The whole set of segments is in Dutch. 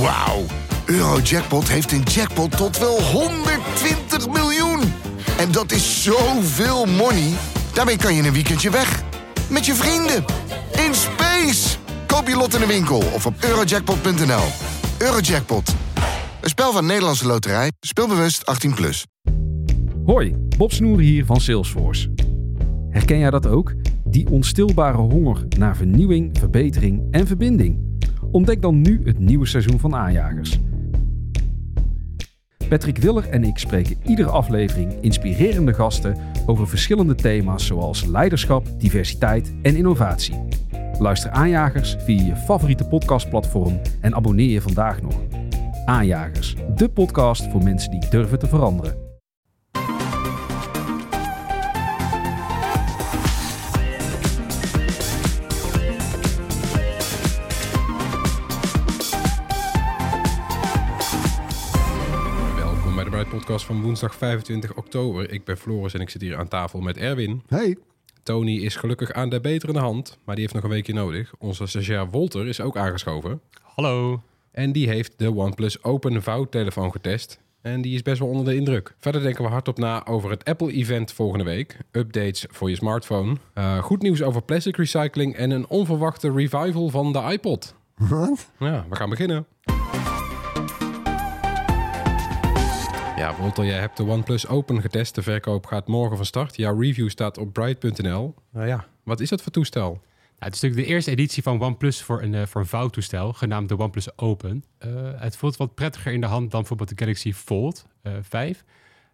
Wauw. Eurojackpot heeft een jackpot tot wel 120 miljoen. En dat is zoveel money. Daarmee kan je een weekendje weg. Met je vrienden. In space. Koop je lot in de winkel of op eurojackpot.nl. Eurojackpot. Een spel van Nederlandse Loterij. Speelbewust 18+. Plus. Hoi, Bob Snoer hier van Salesforce. Herken jij dat ook? Die onstilbare honger naar vernieuwing, verbetering en verbinding. Ontdek dan nu het nieuwe seizoen van Aanjagers. Patrick Willer en ik spreken iedere aflevering inspirerende gasten over verschillende thema's zoals leiderschap, diversiteit en innovatie. Luister Aanjagers via je favoriete podcastplatform en abonneer je vandaag nog. Aanjagers, de podcast voor mensen die durven te veranderen. Podcast van woensdag 25 oktober. Ik ben Floris en ik zit hier aan tafel met Erwin. Hey. Tony is gelukkig aan de betere hand, maar die heeft nog een weekje nodig. Onze stagiair Wolter is ook aangeschoven. Hallo. En die heeft de OnePlus Open vouwtelefoon getest. En die is best wel onder de indruk. Verder denken we hardop na over het Apple-event volgende week. Updates voor je smartphone. Uh, goed nieuws over plastic recycling en een onverwachte revival van de iPod. Wat? Ja, we gaan beginnen. Ja, Wolter, jij hebt de OnePlus Open getest. De verkoop gaat morgen van start. Jouw review staat op bright.nl. Nou ja, wat is dat voor toestel? Nou, het is natuurlijk de eerste editie van OnePlus voor een, uh, voor een vouwtoestel, genaamd de OnePlus Open. Uh, het voelt wat prettiger in de hand dan bijvoorbeeld de Galaxy Fold uh, 5.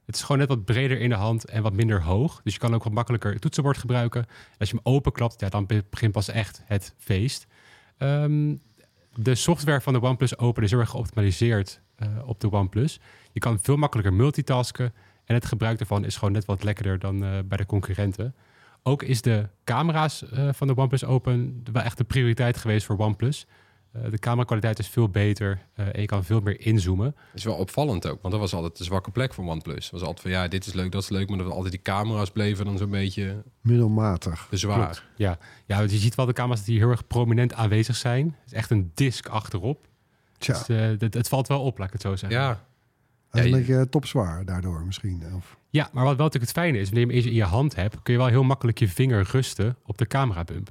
Het is gewoon net wat breder in de hand en wat minder hoog. Dus je kan ook wat makkelijker het toetsenbord gebruiken. En als je hem openklapt, ja, dan begint pas echt het feest. Um, de software van de OnePlus Open is heel erg geoptimaliseerd uh, op de OnePlus. Je kan veel makkelijker multitasken. En het gebruik daarvan is gewoon net wat lekkerder dan uh, bij de concurrenten. Ook is de camera's uh, van de OnePlus Open wel echt de prioriteit geweest voor OnePlus. Uh, de camerakwaliteit is veel beter en je kan veel meer inzoomen. Dat is wel opvallend ook, want dat was altijd de zwakke plek van OnePlus. Het was altijd van ja, dit is leuk, dat is leuk, maar dat altijd die camera's bleven dan zo'n beetje middelmatig. Zwaar. Klopt. Ja. ja, je ziet wel de camera's die heel erg prominent aanwezig zijn. Het is echt een disk achterop. Tja. Dus, uh, het, het, valt wel op, laat ik het zo zeggen. Ja. Dat is Ja, een je- beetje topzwaar daardoor misschien. Of, Ja, maar wat wel natuurlijk het fijne is, wanneer je hem eens in je hand hebt, kun je wel heel makkelijk je vinger rusten op de camerabump.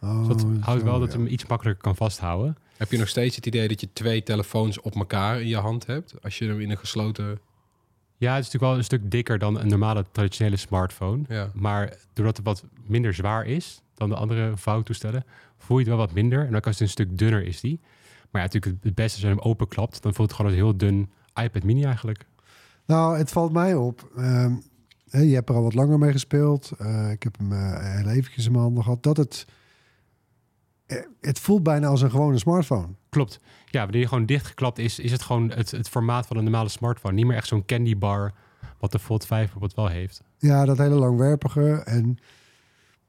oh, Dus dat houdt zo, wel dat ja. hem iets makkelijker kan vasthouden. Heb je nog steeds het idee dat je twee telefoons op elkaar in je hand hebt? Als je hem in een gesloten... Ja, het is natuurlijk wel een stuk dikker dan een normale traditionele smartphone. Ja. Maar doordat het wat minder zwaar is dan de andere vouwtoestellen, voel je het wel wat minder. En ook als het een stuk dunner is die. Maar ja, natuurlijk het- beste als je hem openklapt, dan voelt het gewoon als een heel dun iPad mini eigenlijk. Nou, het valt mij op. ehm, je hebt er al wat langer mee gespeeld. Eh, ik heb hem eh, heel eventjes in mijn handen gehad. Dat het... eh, Het voelt bijna als een gewone smartphone. Klopt. Ja, wanneer je gewoon dichtgeklapt is, is het gewoon het, het formaat van een normale smartphone. Niet meer echt zo'n candy bar, wat de Fold 5 bijvoorbeeld wel heeft. Ja, dat hele langwerpige. En,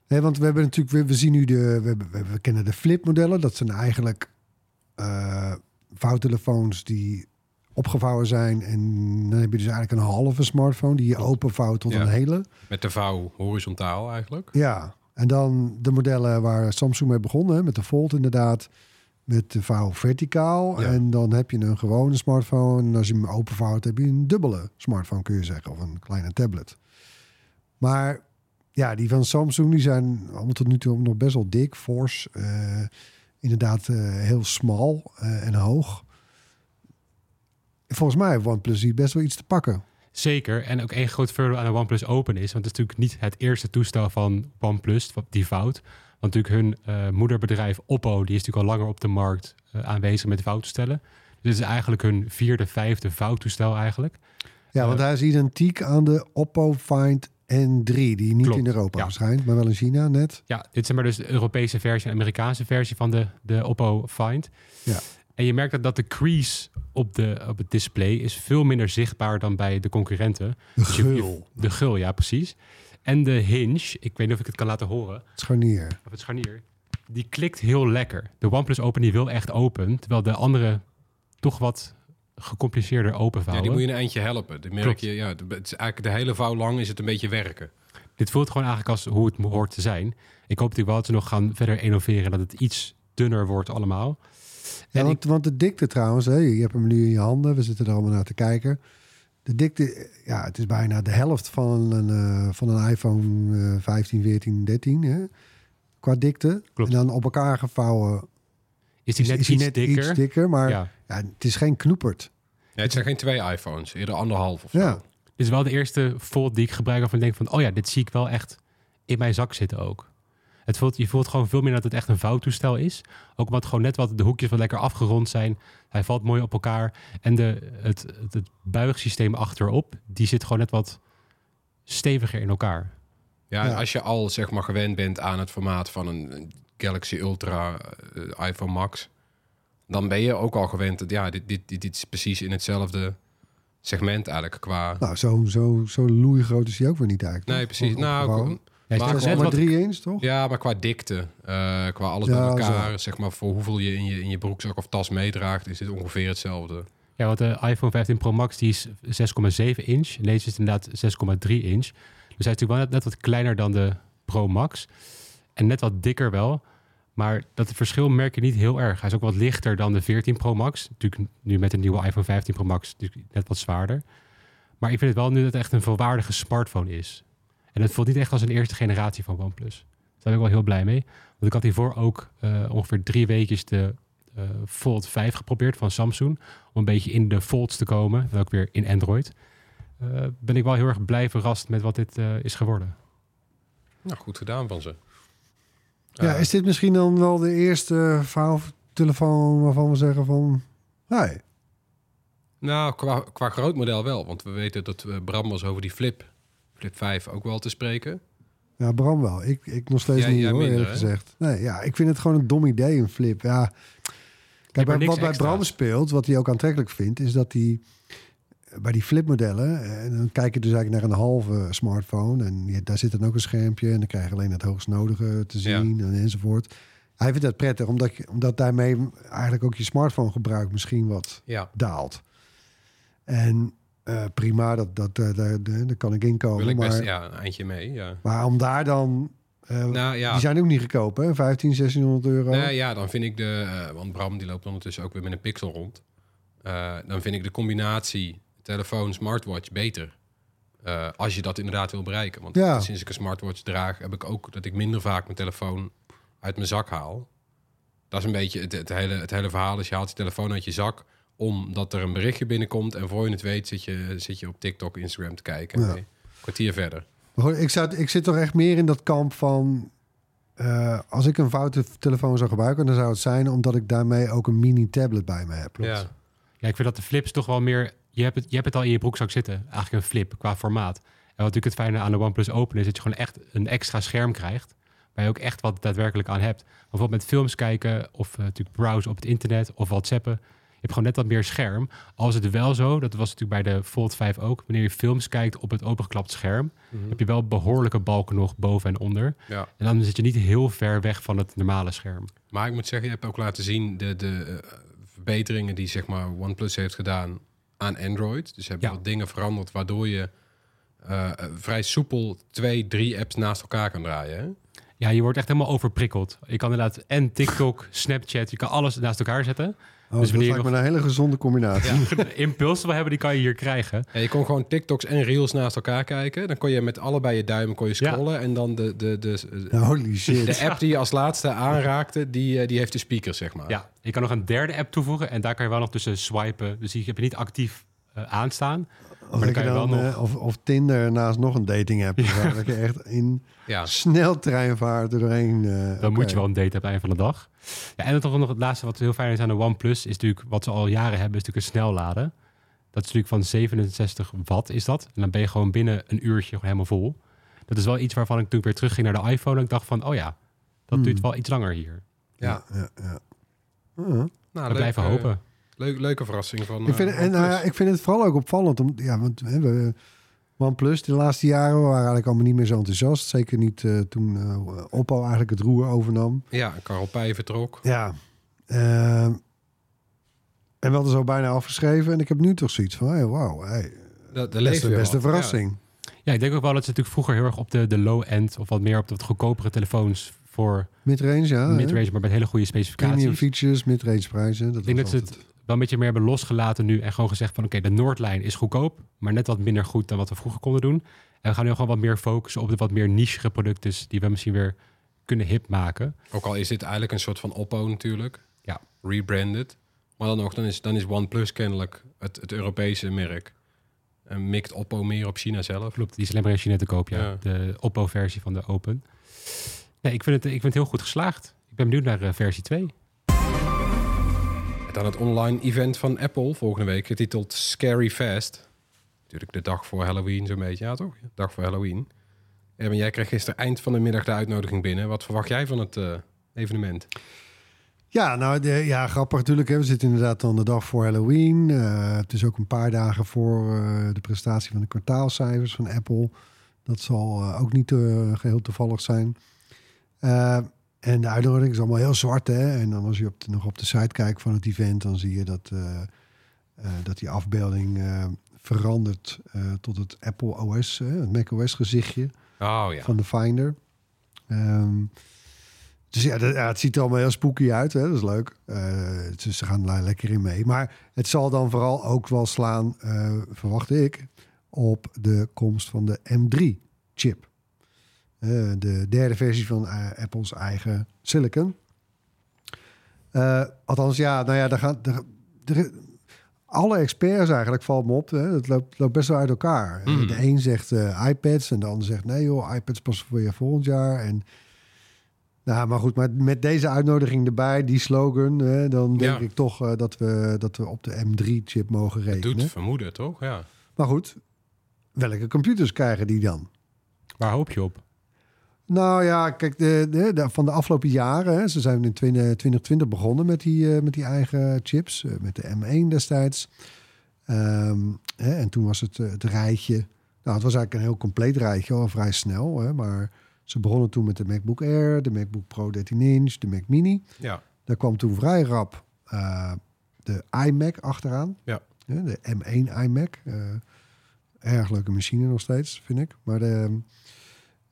nee, want we hebben natuurlijk, we, we zien nu de, we, we, we kennen de flip-modellen. Dat zijn eigenlijk eh vouwtelefoons die opgevouwen zijn. En dan heb je dus eigenlijk een halve smartphone die je openvouwt tot Ja. een hele. Met de vouw horizontaal eigenlijk. Ja, en dan de modellen waar Samsung mee begonnen, hè, met de Fold inderdaad. Met de vouw verticaal. Ja. En dan heb je een gewone smartphone. En als je hem openvouwt, heb je een dubbele smartphone, kun je zeggen. Of een kleine tablet. Maar ja, die van Samsung, die zijn allemaal tot nu toe nog best wel dik, fors. eh, inderdaad eh, heel smal eh, en hoog. Volgens mij heeft OnePlus hier best wel iets te pakken. Zeker. En ook één groot voordeel aan de OnePlus Open is, want het is natuurlijk niet het eerste toestel van OnePlus, die fout. Want natuurlijk hun eh, moederbedrijf Oppo, die is natuurlijk al langer op de markt eh, aanwezig met vouwtoestellen. Dus dit is eigenlijk hun vierde, vijfde vouwtoestel eigenlijk. Ja, Eh, want hij is identiek aan de Oppo Find N3, die niet Klopt, in Europa ja. verschijnt, maar wel in China net. Ja, dit is maar dus de Europese versie en Amerikaanse versie van de, de Oppo Find. Ja. En je merkt dat, dat de crease op, de, op het display is veel minder zichtbaar dan bij de concurrenten. De Dus je- gul, de gul, ja, precies. En de hinge, ik weet niet of ik het kan laten horen, het scharnier. of het scharnier, die klikt heel lekker. De OnePlus Open die wil echt open, terwijl de andere toch wat gecompliceerder Ja, openvouwen. die moet je een eindje helpen. Dan merk Klopt. je, ja, het is eigenlijk de hele vouw lang is het een beetje werken. Dit voelt gewoon eigenlijk als hoe het hoort te zijn. Ik hoop natuurlijk wel dat ze nog gaan verder innoveren, dat het iets dunner wordt allemaal. Ja, En want, want de dikte trouwens, hè, je hebt hem nu in je handen. We zitten er allemaal naar te kijken. De dikte, ja, het is bijna de helft van een, eh, van een iPhone eh, 15, 14, 13. Hè, qua dikte. Klopt. En dan op elkaar gevouwen Is die is, net is hij iets net dikker? iets dikker. Maar ja. Ja. het is geen knoepert. Ja, het zijn geen twee iPhones, eerder anderhalf of zo. Ja. Dit is wel de eerste Fold die ik gebruik waarvan ik denk van... oh ja, dit zie ik wel echt in mijn zak zitten ook. Het voelt, je voelt gewoon veel meer dat het echt een vouwtoestel is. Ook omdat gewoon net wat de hoekjes wat lekker afgerond zijn. Hij valt mooi op elkaar. En de, het, het, het buigsysteem achterop, die zit gewoon net wat steviger in elkaar. Ja, en als je al zeg maar gewend bent aan het formaat van een Galaxy Ultra, eh, iPhone Max, dan ben je ook al gewend. dat, Ja, dit, dit, dit, dit is precies in hetzelfde segment eigenlijk qua. Nou, zo, zo, zo loei groot is hij ook weer niet eigenlijk. Nee, precies. Nou, Hij Maar net wat 3 inch, toch? ja, maar qua dikte, eh, qua alles Ja, bij elkaar, zo. zeg maar voor hoeveel je in je in je broekzak of tas meedraagt, is dit ongeveer hetzelfde. Ja, want de iPhone 15 Pro Max die is 6,7 inch. En deze is inderdaad 6,3 inch. Dus hij is natuurlijk wel net, net wat kleiner dan de Pro Max. En net wat dikker wel. Maar dat verschil merk je niet heel erg. Hij is ook wat lichter dan de 14 Pro Max. Natuurlijk nu met de nieuwe iPhone 15 Pro Max natuurlijk net wat zwaarder. Maar ik vind het wel nu dat het echt een volwaardige smartphone is. En het voelt niet echt als een eerste generatie van OnePlus. Daar ben ik wel heel blij mee. Want ik had hiervoor ook eh, ongeveer drie weekjes de eh, Fold 5 geprobeerd van Samsung. Om een beetje in de folds te komen. En ook weer in Android. Eh, ben ik wel heel erg blij verrast met wat dit eh, is geworden. Nou, goed gedaan van ze. Ja, is dit misschien dan wel de eerste telefoon waarvan we zeggen van... Hey, Nou, qua, qua groot model wel. Want we weten dat Bram was over die flip, flip 5 ook wel te spreken. ja, Bram wel. Ik, ik nog steeds Jij- niet jij hoor, minder, gezegd. Nee, ja, ik vind het gewoon een dom idee, een flip. Ja. Kijk, bij, wat bij. Bram speelt, wat hij ook aantrekkelijk vindt... is dat hij bij die flipmodellen... eh, en dan kijk je dus eigenlijk naar een halve smartphone... en je, daar zit dan ook een schermpje... en dan krijg je alleen het hoogst nodige te Ja. zien en enzovoort. Hij vindt dat prettig, omdat, je, omdat daarmee eigenlijk ook je smartphone gebruik misschien wat Ja, daalt. En eh, prima, dat, dat, eh, daar, kan ik inkomen. wil ik maar, best ja, een eindje mee. Ja. maar om daar dan... eh, Nou ja, Die zijn ook niet goedkoop, hè? 15, 1600 euro. Nou ja, dan vind ik de... want Bram die loopt ondertussen ook weer met een pixel rond. Dan vind ik de combinatie telefoon, smartwatch beter. Als je dat inderdaad wil bereiken. Want Ja. sinds ik een smartwatch draag, heb ik ook dat ik minder vaak mijn telefoon uit mijn zak haal. Dat is een beetje het, het, hele, het hele verhaal. Dus je haalt je telefoon uit je zak omdat er een berichtje binnenkomt. En voor je het weet zit je, zit je op TikTok, Instagram te kijken. Ja. Nee, kwartier verder. Ik, zou, ik zit toch echt meer in dat kamp van... eh, als ik een foute telefoon zou gebruiken... dan zou het zijn omdat ik daarmee ook een mini-tablet bij me heb. Ja. Ja, ik vind dat de flips toch wel meer... Je hebt, het, je hebt het al in je broekzak zitten. Eigenlijk een flip qua formaat. En wat natuurlijk het fijne aan de OnePlus Open is... dat je gewoon echt een extra scherm krijgt. Waar je ook echt wat daadwerkelijk aan hebt. Bijvoorbeeld met films kijken of eh, natuurlijk browsen op het internet of whatsappen. Je hebt gewoon net wat meer scherm. Als het wel zo, dat was natuurlijk bij de Fold 5 ook... wanneer je films kijkt op het opengeklapt scherm... heb je wel behoorlijke balken nog boven en onder. ja. En dan zit je niet heel ver weg van het normale scherm. Maar ik moet zeggen, je hebt ook laten zien de, de eh, verbeteringen die zeg maar OnePlus heeft gedaan aan Android. Dus ze hebben Ja. wat dingen veranderd waardoor je eh, eh, vrij soepel twee, drie apps naast elkaar kan draaien. Hè? Ja, je wordt echt helemaal overprikkeld. Je kan inderdaad en TikTok, Snapchat, je kan alles naast elkaar zetten. Oh, Dus dat lijkt me een hele gezonde combinatie. De impuls wil hebben, die kan je hier krijgen. Ja, je kon gewoon TikToks en Reels naast elkaar kijken. Dan kon je met allebei je duim kon je Ja. scrollen. En dan de, de, de, Holy shit. de app die je als laatste aanraakte, die, eh, die heeft de speakers, zeg maar. Ja, je kan nog een derde app toevoegen en daar kan je wel nog tussen swipen. Dus die heb je niet actief eh, aanstaan. Of, dan kan je je wel dan, nog- eh, of, of Tinder naast nog een dating app. dat je echt in Ja. sneltreinvaart er doorheen... eh, Dan moet je wel een date hebben aan het einde van de dag. Ja, en dan toch nog het laatste wat heel fijn is aan de OnePlus... is natuurlijk wat ze al jaren hebben, is natuurlijk een snelladen. Dat is natuurlijk van 67 watt is dat. En dan ben je gewoon binnen een uurtje gewoon helemaal vol. Dat is wel iets waarvan ik toen weer terugging naar de iPhone... en ik dacht van, oh ja, dat Hmm. duurt wel iets langer hier. Ja. Ja, ja. Nou, We leuk, blijven eh, hopen. leuk, leuke verrassing van Ik vind, eh, en OnePlus. ik vind het vooral ook opvallend. Om, ja, want hè, we, OnePlus, de laatste jaren we waren eigenlijk allemaal niet meer zo enthousiast. Zeker niet eh, toen eh, Oppo eigenlijk het roer overnam. Ja, Karel Pij vertrok. Ja. ehm, en we hadden zo bijna afgeschreven. En ik heb nu toch zoiets van, hey, wauw, hey, De, de best, leeft weer best een wat. verrassing. Ja, ik denk ook wel dat ze natuurlijk vroeger heel erg op de, de low-end... of wat meer op de wat goedkopere telefoons voor Midrange, ja. midrange, maar met hele goede Premium specificaties. features, midrange prijzen. Dat Ik denk was dat ze het wel een beetje meer hebben losgelaten nu en gewoon gezegd van oké, de Noordlijn is goedkoop, maar net wat minder goed dan wat we vroeger konden doen. En we gaan nu gewoon wat meer focussen op de wat meer niche producten die we misschien weer kunnen hip maken. Ook al is dit eigenlijk een soort van Oppo natuurlijk. Ja. Rebranded. Maar dan nog, dan is, dan is OnePlus kennelijk het, het Europese merk. En mikt Oppo meer op China zelf. Klopt, die is alleen maar in China te koop, ja. Ja. De Oppo-versie van de Open. Nee, ik vind, het, ik vind het heel goed geslaagd. Ik ben benieuwd naar eh, versie 2. Dan het online event van Apple volgende week, getiteld Scary Fast. Natuurlijk de dag voor Halloween zo'n beetje. Ja toch? Dag voor Halloween. En jij kreeg gisteren eind van de middag de uitnodiging binnen. Wat verwacht jij van het eh, evenement? Ja, nou de, ja, grappig natuurlijk. Hè. We zitten inderdaad dan de dag voor Halloween. Eh, het is ook een paar dagen voor eh, de prestatie van de kwartaalcijfers van Apple. Dat zal ook niet eh, geheel toevallig zijn. En de uitnodiging is allemaal heel zwart. Hè? En dan als je op de- nog op de site kijkt van het event, dan zie je dat, eh, eh, dat die afbeelding eh, verandert tot het Apple OS, het Mac OS gezichtje Oh ja. van de Finder. Ehm, dus ja, dat- ja, het ziet er allemaal heel spooky uit. Hè? Dat is leuk. Dus ze gaan daar lekker in mee. Maar het zal dan vooral ook wel slaan, verwacht ik, op de komst van de M3-chip. De derde versie van eh, Apple's eigen silicon. Eh, althans, ja, nou ja, daar gaan... daar- alle experts eigenlijk valt me op. Hè? Het loopt, loopt best wel uit elkaar. Mm. De een zegt eh, iPads en de ander zegt nee joh, iPads pas voor je volgend jaar. En nou, maar goed, maar met deze uitnodiging erbij, die slogan, hè, dan denk Ja. ik toch eh, dat, we, dat we op de M3-chip mogen rekenen. doet vermoeden, toch? Ja. Maar goed, welke computers krijgen die dan? Waar hoop je op? Nou ja, kijk, de, de, de- van de afgelopen jaren, hè, ze zijn in 20 2020 begonnen met die, eh, met die eigen chips, eh, met de M1 destijds. Ehm, hè, en toen was het, eh, het rijtje, nou het was eigenlijk een heel compleet rijtje, al vrij snel. Hè, maar ze begonnen toen met de MacBook Air, de MacBook Pro 13 inch, de Mac Mini. Ja. Daar kwam toen vrij rap eh, de iMac achteraan. Ja. Hè, de M1 iMac. eh, erg leuke machine nog steeds, vind ik. Maar de,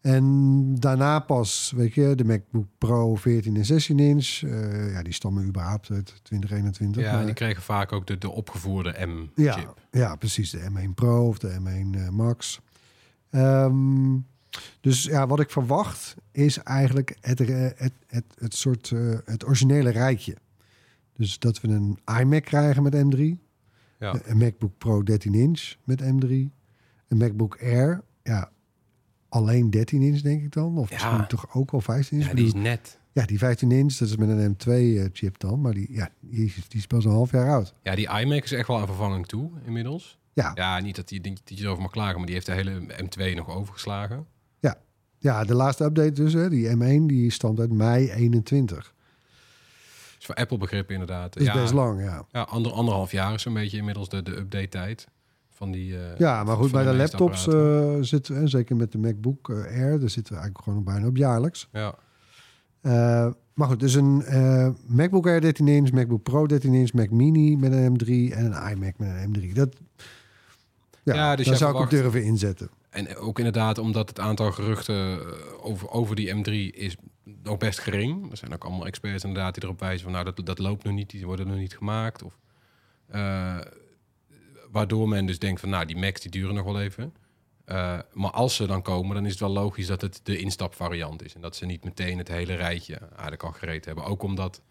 en daarna pas, weet je, de MacBook Pro 14 en 16 inch. eh, ja, die stammen überhaupt uit 2021. Ja, maar- en die kregen vaak ook de, de opgevoerde M-chip. ja, ja, precies. De M1 Pro of de M1 eh, Max. Ehm, dus ja, wat ik verwacht is eigenlijk het, het, het, het soort eh, het originele rijtje. Dus dat we een iMac krijgen met M3, Ja. een MacBook Pro 13 inch met M3, een MacBook Air, ja, alleen 13 inch denk ik dan, of Ja. misschien toch ook wel 15 inch. Ja, die is net. ja, die 15 inch, dat is met een M2 chip dan, maar die, ja, die, is- die is pas een half jaar oud. Ja, die iMac is echt wel aan vervanging toe inmiddels. Ja, Ja, niet dat, die, dat je erover mag klagen, maar die heeft de hele M2 nog overgeslagen. Ja, de laatste update dus, hè, die M1, die stamt uit mei 21. Dus voor Apple begrip inderdaad. Dat is ja, best lang, ja. Ja, ander, anderhalf jaar is zo'n beetje inmiddels de, de update tijd van die... eh, Ja, maar goed, bij de laptops eh, zitten we, zeker met de MacBook eh, Air, daar zitten we eigenlijk gewoon bijna op jaarlijks. ja. Maar goed, dus een MacBook Air 13 inch, MacBook Pro 13 inch, Mac Mini met een M3 en een iMac met een M3. Dat, ja, Ja, dus daar zou ik durven inzetten. En ook inderdaad omdat het aantal geruchten over, over die M3 is nog best gering. Er zijn ook allemaal experts inderdaad die erop wijzen van... nou, dat, dat loopt nog niet, die worden nog niet gemaakt. Of, waardoor men dus denkt van, nou, die Macs die duren nog wel even. Eh, maar als ze dan komen, dan is het wel logisch dat het de instapvariant is. En dat ze niet meteen het hele rijtje eigenlijk al gereed hebben. Ook omdat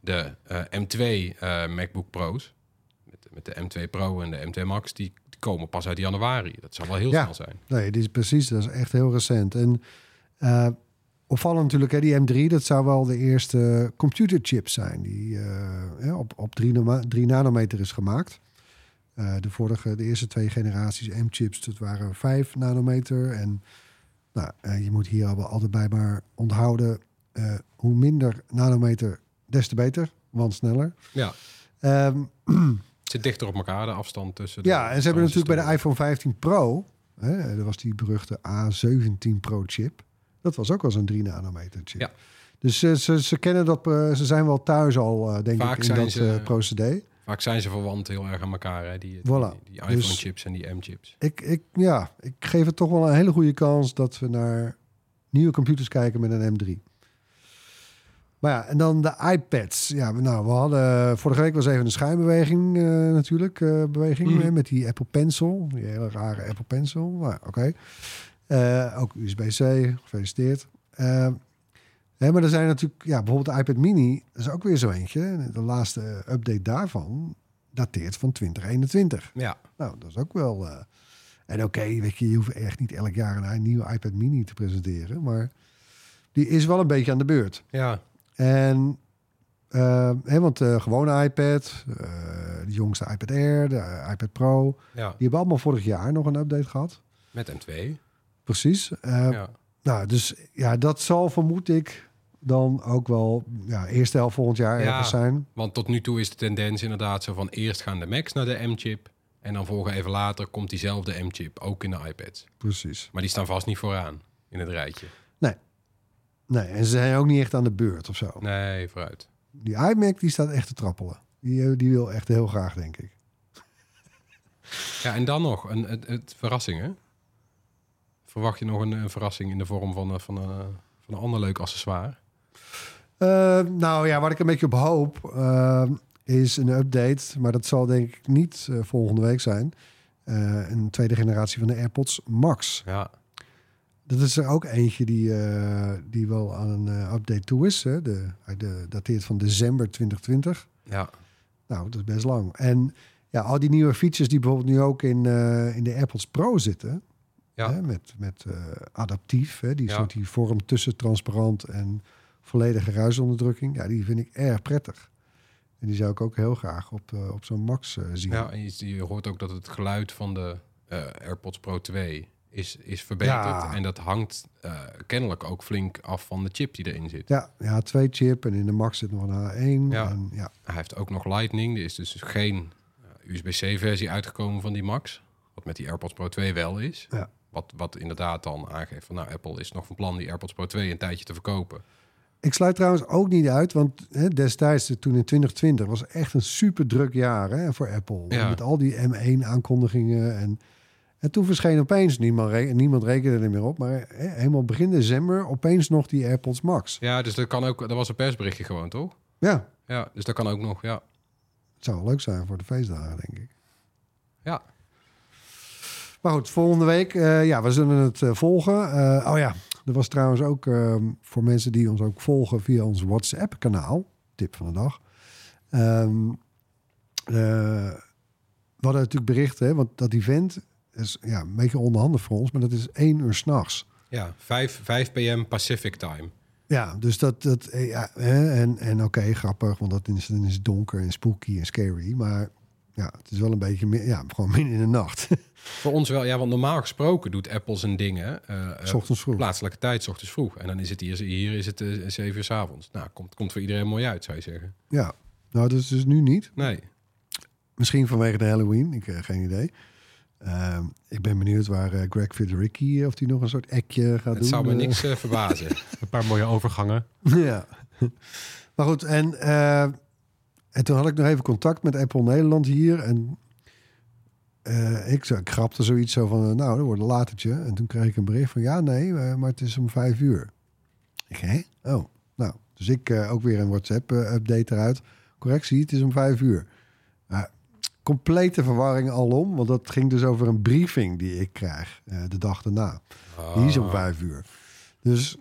de eh, M2 eh, MacBook Pro's... Met, met de M2 Pro en de M2 Max, die, komen pas uit januari. Dat zal wel heel Ja. snel zijn. Nee, dit is precies, dat is echt heel recent. En opvallend natuurlijk, hè, die M3, dat zou wel de eerste computerchip zijn die op, op 3 nanometer is gemaakt. Eh, de vorige, de eerste twee generaties M-chips, dat waren 5 nanometer. En nou, eh, je moet hier al- altijd bij maar onthouden, eh, hoe minder nanometer, des te beter, want sneller. Ja, Ehm, het zit dichter op elkaar, de afstand tussen. de ja, en ze hebben natuurlijk bij de iPhone 15 Pro, hè, er was die beruchte A17 Pro chip. Dat was ook wel zo'n 3 nanometer chip. Ja. Dus ze, ze kennen dat, ze zijn wel thuis al, denk Vaak ik, in dat ze- procedé. Vaak zijn ze verwant heel erg aan elkaar, hè? die, die, Voilà. die, Dus- iPhone-chips en die M-chips. Ik, ik, ja, ik geef het toch wel een hele goede kans dat we naar nieuwe computers kijken met een M3. Maar ja, en dan de iPads. Ja, nou, we hadden vorige week was even een schijnbeweging eh, natuurlijk, eh, beweging Mhm. eh, met die Apple Pencil, die hele rare Apple Pencil. Maar oké, Eh, ook USB-C, gefeliciteerd. Maar er zijn natuurlijk, ja, bijvoorbeeld de iPad Mini, dat is ook weer zo eentje. De laatste update daarvan dateert van 2021. Ja, Nou, dat is ook wel. eh, en oké, weet je, je hoeft echt niet elk jaar een nieuwe iPad Mini te presenteren, maar die is wel een beetje aan de beurt. ja. En eh, hè, want de gewone iPad, eh, de jongste iPad Air, de iPad Pro, ja. die hebben allemaal vorig jaar nog een update gehad. Met M2. Precies. Ja. Nou, dus ja, dat zal vermoed ik dan ook wel ja, eerste helft volgend jaar Ja. ergens zijn. Want tot nu toe is de tendens inderdaad zo van eerst gaan de Macs naar de M-chip. En dan volgen even later komt diezelfde M-chip ook in de iPads. Precies. Maar die staan vast niet vooraan in het rijtje. Nee, en ze zijn ook niet echt aan de beurt of zo. Nee, vooruit. Die iMac die staat echt te trappelen. Die, eh, die wil echt heel graag, denk ik. Ja, en dan nog een, het, het verrassing, hè? Verwacht je nog een, een verrassing in de vorm van, eh, van, eh, van een ander leuk accessoire? Eh, nou ja, wat ik een beetje op hoop eh, is een update. Maar dat zal denk ik niet eh, volgende week zijn. Een tweede generatie van de AirPods Max. Ja, Dat is er ook eentje die, die wel aan een update toe is. Hè? De, dateert van december 2020. ja, Nou, dat is best lang. En ja, al die nieuwe features die bijvoorbeeld nu ook in, in de AirPods Pro zitten. ja. Hè? Met, met adaptief. Hè? Die Ja. soort die vorm tussen transparant en volledige ruisonderdrukking. Ja, die vind ik erg prettig. En die zou ik ook heel graag op, eh, op zo'n Max eh, zien. ja en je, je hoort ook dat het geluid van de eh, AirPods Pro 2 is, is verbeterd. Ja. En dat hangt kennelijk ook flink af van de chip die erin zit. Ja, ja, twee chip en in de Max zit nog een H1. Ja. En, ja, Hij heeft ook nog Lightning. Er is dus geen USB-C versie uitgekomen van die Max. Wat met die AirPods Pro 2 wel is. Ja. Wat, wat inderdaad dan aangeeft van nou, Apple is nog van plan die AirPods Pro 2 een tijdje te verkopen. Ik sluit trouwens ook niet uit, want hè, destijds, eh, toen in 2020, was echt een super druk jaar hè, voor Apple. Ja. Met al die M1-aankondigingen. En, en toen verscheen opeens, niemand, re- niemand rekende er meer op, maar hè, helemaal begin december opeens nog die AirPods Max. Ja, dus dat kan ook. Dat was een persberichtje gewoon, toch? Ja, Ja, dus dat kan ook nog. Ja, het zou wel leuk zijn voor de feestdagen, denk ik. ja. Maar goed, volgende week, eh, ja, we zullen het eh, volgen. Oh ja, er was trouwens ook eh, voor mensen die ons ook volgen via ons WhatsApp-kanaal, tip van de dag. Ehm, eh, we hadden natuurlijk berichten, hè, want dat event is ja, een beetje onderhandig voor ons, maar dat is één uur s'nachts. Ja, 5, 5 pm Pacific time. Ja, dus dat, dat eh, ja, hè, en, en oké, grappig, want dat is, dan is donker en spooky en scary, maar ja, het is wel een beetje, meer, ja, gewoon midden in de nacht. Voor ons wel, ja, want normaal gesproken doet Apple zijn dingen. eh, eh, ochtends vroeg. Plaatselijke tijd, 's ochtends vroeg. En dan is het hier, hier is het eh 7 uur s avonds. Nou, komt, komt voor iedereen mooi uit, zou je zeggen. Ja, nou, dat is dus nu niet. Nee. Misschien vanwege de Halloween, ik heb geen idee. Ehm, ik ben benieuwd waar eh, Greg Federici, eh, of die nog een soort ekje gaat Het doen. zou me eh. niks eh, verbazen. Een paar mooie overgangen. ja. Maar goed, en, eh, en toen had ik nog even contact met Apple Nederland hier. En eh, ik, ik grapte zoiets zo van, eh, nou, dat wordt een latertje. En toen kreeg ik een bericht van, ja, nee, eh, maar het is om vijf uur. Ik, hè? Oh, nou. Dus ik ook weer een WhatsApp-update eruit. Correctie, het is om vijf uur. Complete verwarring alom, want dat ging dus over een briefing die ik krijg de dag daarna. Die is om Ah. vijf uur. Dus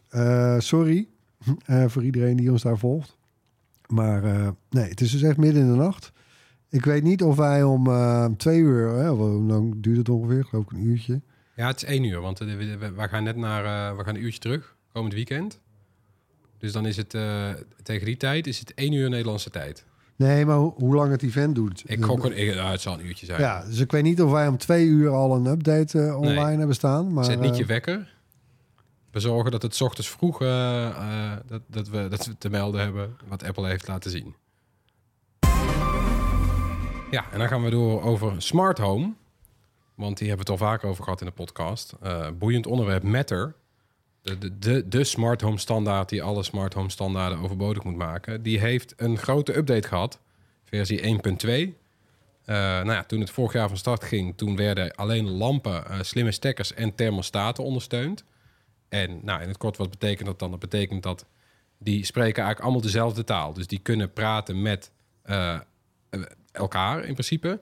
sorry voor iedereen die ons daar volgt. Maar eh, nee, het is dus echt midden in de nacht. Ik weet niet of wij om eh, twee uur, hè, hoe lang duurt het ongeveer? Geloof ik een uurtje. Ja, het is één uur, want eh, we, gaan net naar, we gaan een uurtje terug, komend weekend. Dus dan is het, tegen die tijd is het één uur Nederlandse tijd. Nee, maar ho- hoe lang het event doet. Ik gok een, ik- nou, het zal een uurtje zijn. Ja, dus ik weet niet of wij om twee uur al een update online Nee. hebben staan. Maar, Zet niet je wekker. We zorgen dat het ochtends vroeg eh, eh, dat, dat, we, dat we te melden hebben wat Apple heeft laten zien. Ja, en dan gaan we door over smart home. Want die hebben we het al vaker over gehad in de podcast. Eh, boeiend onderwerp Matter. De, de, de, smart home standaard die alle smart home standaarden overbodig moet maken. Die heeft een grote update gehad. Versie 1.2. Eh, nou ja, toen het vorig jaar van start ging, toen werden alleen lampen, slimme stekkers en thermostaten ondersteund. En nou, in het kort, wat betekent dat dan? Dat betekent dat die spreken eigenlijk allemaal dezelfde taal. Dus die kunnen praten met eh, elkaar in principe.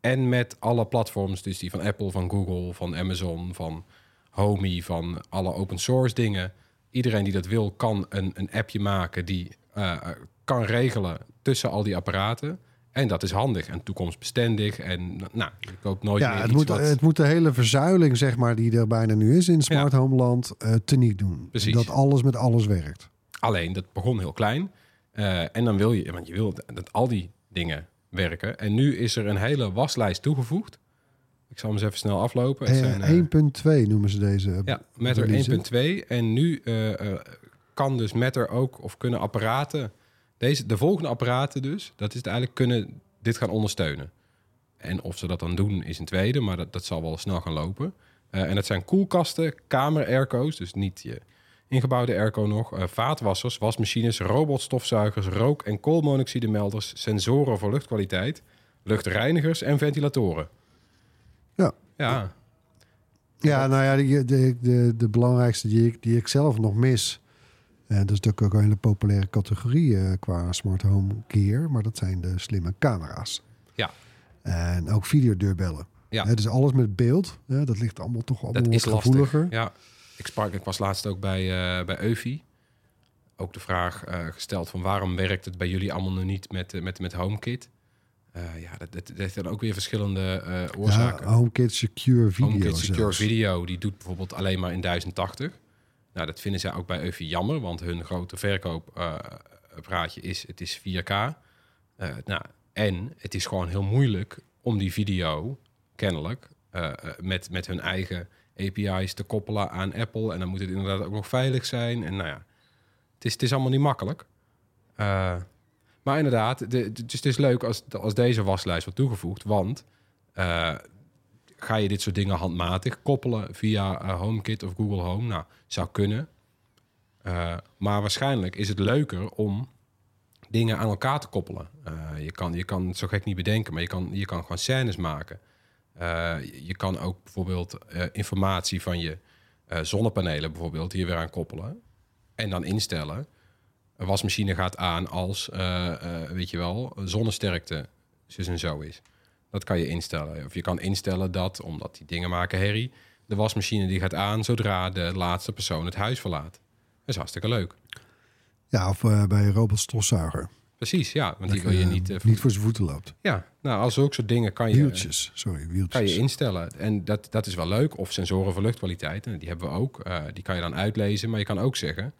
En met alle platforms, dus die van Apple, van Google, van Amazon, van Homey, van alle open source dingen. Iedereen die dat wil, kan een, een appje maken die eh, kan regelen tussen al die apparaten. En dat is handig en toekomstbestendig. En nou, je koopt nooit Ja, meer het iets moet, wat... het moet de hele verzuiling, zeg maar, die er bijna nu is in smart home land, eh teniet doen. Precies. Dat alles met alles werkt. Alleen, dat begon heel klein. Eh, en dan wil je, want je wil dat al die dingen werken. En nu is er een hele waslijst toegevoegd. Ik zal hem eens even snel aflopen. Het zijn, eh, Eh, 1.2 noemen ze deze. Ja, Matter release. 1.2. En nu kan dus Matter ook, of kunnen apparaten, deze, de volgende apparaten dus, dat is het eigenlijk, kunnen dit gaan ondersteunen. En of ze dat dan doen is een tweede, maar dat, dat zal wel snel gaan lopen. Eh, en dat zijn koelkasten, kamer-airco's, dus niet je ingebouwde airco nog, eh, vaatwassers, wasmachines, robotstofzuigers, rook- en koolmonoxidemelders, sensoren voor luchtkwaliteit, luchtreinigers en ventilatoren. Ja. Ja, Ja, nou ja, de, de, de, de belangrijkste die ik, die ik zelf nog mis. En dat is natuurlijk ook een hele populaire categorie eh, qua smart home gear. Maar dat zijn de slimme camera's. Ja. En ook videodeurbellen. Ja. Hè, dus alles met beeld. Hè, dat ligt allemaal toch allemaal Dat is wat lastig. gevoeliger. Ja, ik, sprak, ik was laatst ook bij, eh bij Eufy. Ook de vraag eh, gesteld van waarom werkt het bij jullie allemaal nog niet met, eh, met, met HomeKit? Eh, ja, dat, dat, dat heeft dan ook weer verschillende eh, oorzaken. Ja, HomeKit Secure Video HomeKit Secure zelfs. Video, die doet bijvoorbeeld alleen maar in 1080. Nou, dat vinden zij ook bij Eufy jammer, want hun grote verkooppraatje is, het is 4K. Eh, nou, en het is gewoon heel moeilijk om die video, kennelijk, eh, eh, met, met hun eigen API's te koppelen aan Apple. En dan moet het inderdaad ook nog veilig zijn. En nou ja, het is, het is allemaal niet makkelijk. Eh, maar inderdaad, de, dus het is leuk als, als deze waslijst wordt toegevoegd, want eh, ga je dit soort dingen handmatig koppelen via eh, HomeKit of Google Home? Nou, zou kunnen. Eh, maar waarschijnlijk is het leuker om dingen aan elkaar te koppelen. Eh, je, kan, je kan het zo gek niet bedenken, maar je kan, je kan gewoon scènes maken. Je kan ook bijvoorbeeld informatie van je zonnepanelen bijvoorbeeld hier weer aan koppelen. En dan instellen. Een wasmachine gaat aan als, weet je wel, zonnesterkte zus en zo is. Dat kan je instellen. Of je kan instellen dat, omdat die dingen maken herrie, de wasmachine die gaat aan zodra de laatste persoon het huis verlaat. Dat is hartstikke leuk. Ja, of eh, bij een robotstofzuiger. Precies, ja. Want die wil je je niet... eh, niet voor zijn voeten loopt. Ja, nou, als zulke soort dingen kan je, Wieltjes, sorry, wieltjes. kan je instellen. En dat, dat is wel leuk. Of sensoren voor luchtkwaliteit. En die hebben we ook. Eh, die kan je dan uitlezen. Maar je kan ook zeggen,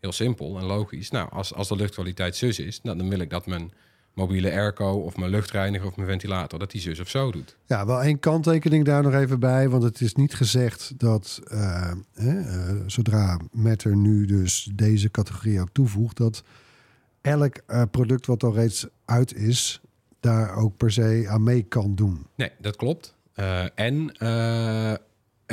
heel simpel en logisch. Nou, als, als de luchtkwaliteit zus is, nou, dan wil ik dat mijn mobiele airco of mijn luchtreiniger of mijn ventilator, dat die zus of zo doet. Ja, wel één kanttekening daar nog even bij. Want het is niet gezegd dat eh, hè, eh, zodra Matter nu dus deze categorie ook toevoegt, dat elk eh, product wat al reeds uit is, daar ook per se aan mee kan doen. Nee, dat klopt. Eh, en eh,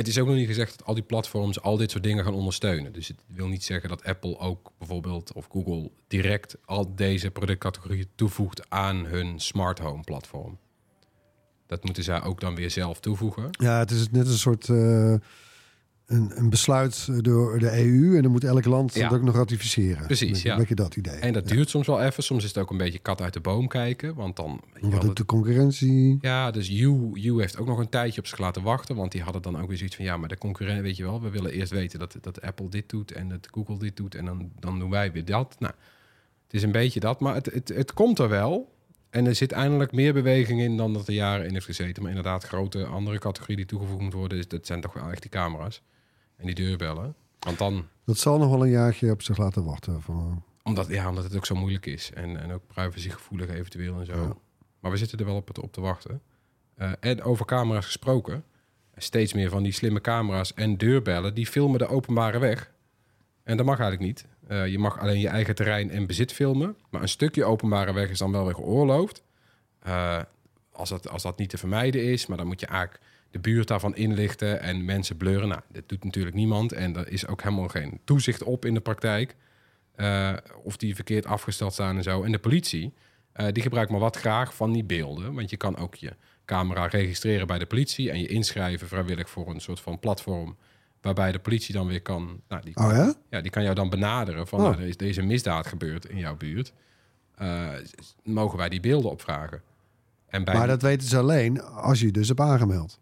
het is ook nog niet gezegd dat al die platforms al dit soort dingen gaan ondersteunen. Dus het wil niet zeggen dat Apple ook bijvoorbeeld of Google direct al deze productcategorieën toevoegt aan hun smart home platform. Dat moeten zij ook dan weer zelf toevoegen. Ja, het is net een soort eh, een, een besluit door de EU en dan moet elk land Ja. dat ook nog ratificeren. Precies, Een ja. beetje dat idee. En dat duurt soms wel even. Soms is het ook een beetje kat uit de boom kijken. Want dan. Wat de concurrentie? Ja, dus U, U heeft ook nog een tijdje op zich laten wachten. Want die hadden dan ook weer zoiets van... ja, maar de concurrent, weet je wel... we willen eerst weten dat, dat Apple dit doet... en dat Google dit doet... en dan, dan doen wij weer dat. Nou, het is een beetje dat. Maar het, het, het komt er wel. En er zit eindelijk meer beweging in... dan dat er jaren in heeft gezeten. Maar inderdaad, grote andere categorie die toegevoegd moet worden... Is, dat zijn toch wel echt die camera's. En die deurbellen. Want dan... Dat zal nog wel een jaartje op zich laten wachten. Van, Omdat, ja, omdat het ook zo moeilijk is. En, en ook privacygevoelig eventueel en zo. Ja. Maar we zitten er wel op, het- op te wachten. Eh, en over camera's gesproken. Steeds meer van die slimme camera's en deurbellen... die filmen de openbare weg. En dat mag eigenlijk niet. Eh, je mag alleen je eigen terrein en bezit filmen. Maar een stukje openbare weg is dan wel weer geoorloofd. Eh, als, dat, als dat niet te vermijden is. Maar dan moet je eigenlijk de buurt daarvan inlichten en mensen blurren. Nou, dat doet natuurlijk niemand. En er is ook helemaal geen toezicht op in de praktijk. Eh, of die verkeerd afgesteld staan en zo. En de politie, eh, die gebruikt maar wat graag van die beelden. Want je kan ook je camera registreren bij de politie... en je inschrijven vrijwillig voor een soort van platform... Waarbij de politie dan weer kan... Nou, die, Oh ja? ja, die kan jou dan benaderen van... Oh. Nou, er is deze misdaad gebeurd in jouw buurt. Eh, mogen wij die beelden opvragen? En bij Maar dat weten ze alleen als je je dus hebt aangemeld.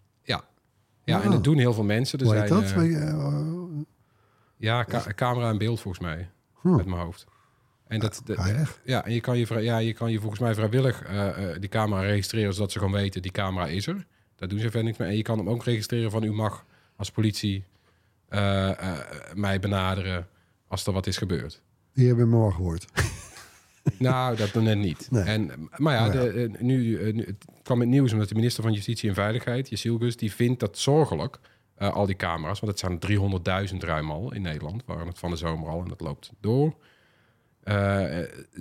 Ja, en Ah. dat doen heel veel mensen. Er Hoe zijn, dat? eh, eh, ja, ca- camera en beeld volgens mij. Met mijn hoofd. En dat, de- ga je echt? ja, en je kan je, ja, je kan je volgens mij vrijwillig eh, die camera registreren... zodat ze gewoon weten, die camera is er. Daar doen ze verder niks mee. En je kan hem ook registreren van... u mag als politie mij benaderen als er wat is gebeurd. Hier hebben we morgen gehoord. Nou, dat nog net niet. Nee. En, maar ja, ja. De, eh, nu, eh, nu- het kwam het nieuws omdat de minister van Justitie en Veiligheid, Jezilgus, die vindt dat zorgelijk, eh, al die camera's, want het zijn 300.000 ruim al in Nederland, waren het van de zomer al en dat loopt door. Eh,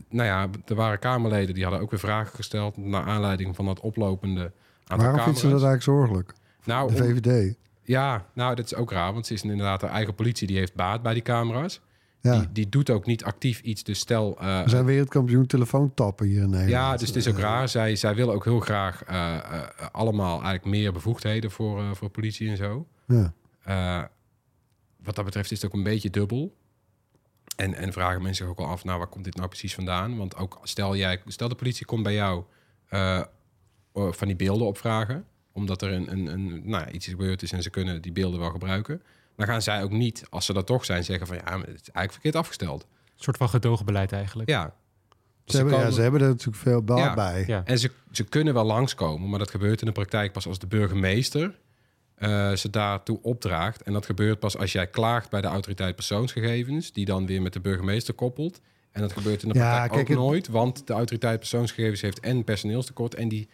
nou ja, er waren Kamerleden die hadden ook weer vragen gesteld naar aanleiding van dat oplopende aantal Waarom camera's. vindt ze dat eigenlijk zorgelijk? Nou, De om- VVD. ja, nou, dat is ook raar, want ze is inderdaad de eigen politie die heeft baat bij die camera's. Ja. Die, die doet ook niet actief iets, dus stel... We zijn wereldkampioen telefoontappen hier in Nederland. Ja, dus het is ook raar. Zij, zij willen ook heel graag eh, eh, allemaal eigenlijk meer bevoegdheden voor, voor politie en zo. Ja. Wat dat betreft is het ook een beetje dubbel. En, en vragen mensen zich ook al af, nou, waar komt dit nou precies vandaan? Want ook stel jij, stel de politie komt bij jou van die beelden opvragen, omdat er een, een, een nou, iets gebeurd is en ze kunnen die beelden wel gebruiken. Dan gaan zij ook niet, als ze dat toch zijn, zeggen van ja, maar het is eigenlijk verkeerd afgesteld. Een soort van gedogenbeleid eigenlijk. Ja. Ze, hebben, ja, komen- ze hebben er natuurlijk veel baat Ja. bij. Ja. En ze, ze kunnen wel langskomen, maar dat gebeurt in de praktijk pas als de burgemeester eh, ze daartoe opdraagt. En dat gebeurt pas als jij klaagt bij de autoriteit persoonsgegevens, die dan weer met de burgemeester koppelt. En dat gebeurt in de Ja, praktijk kijk, ook het- nooit, want de autoriteit persoonsgegevens heeft en personeelstekort en die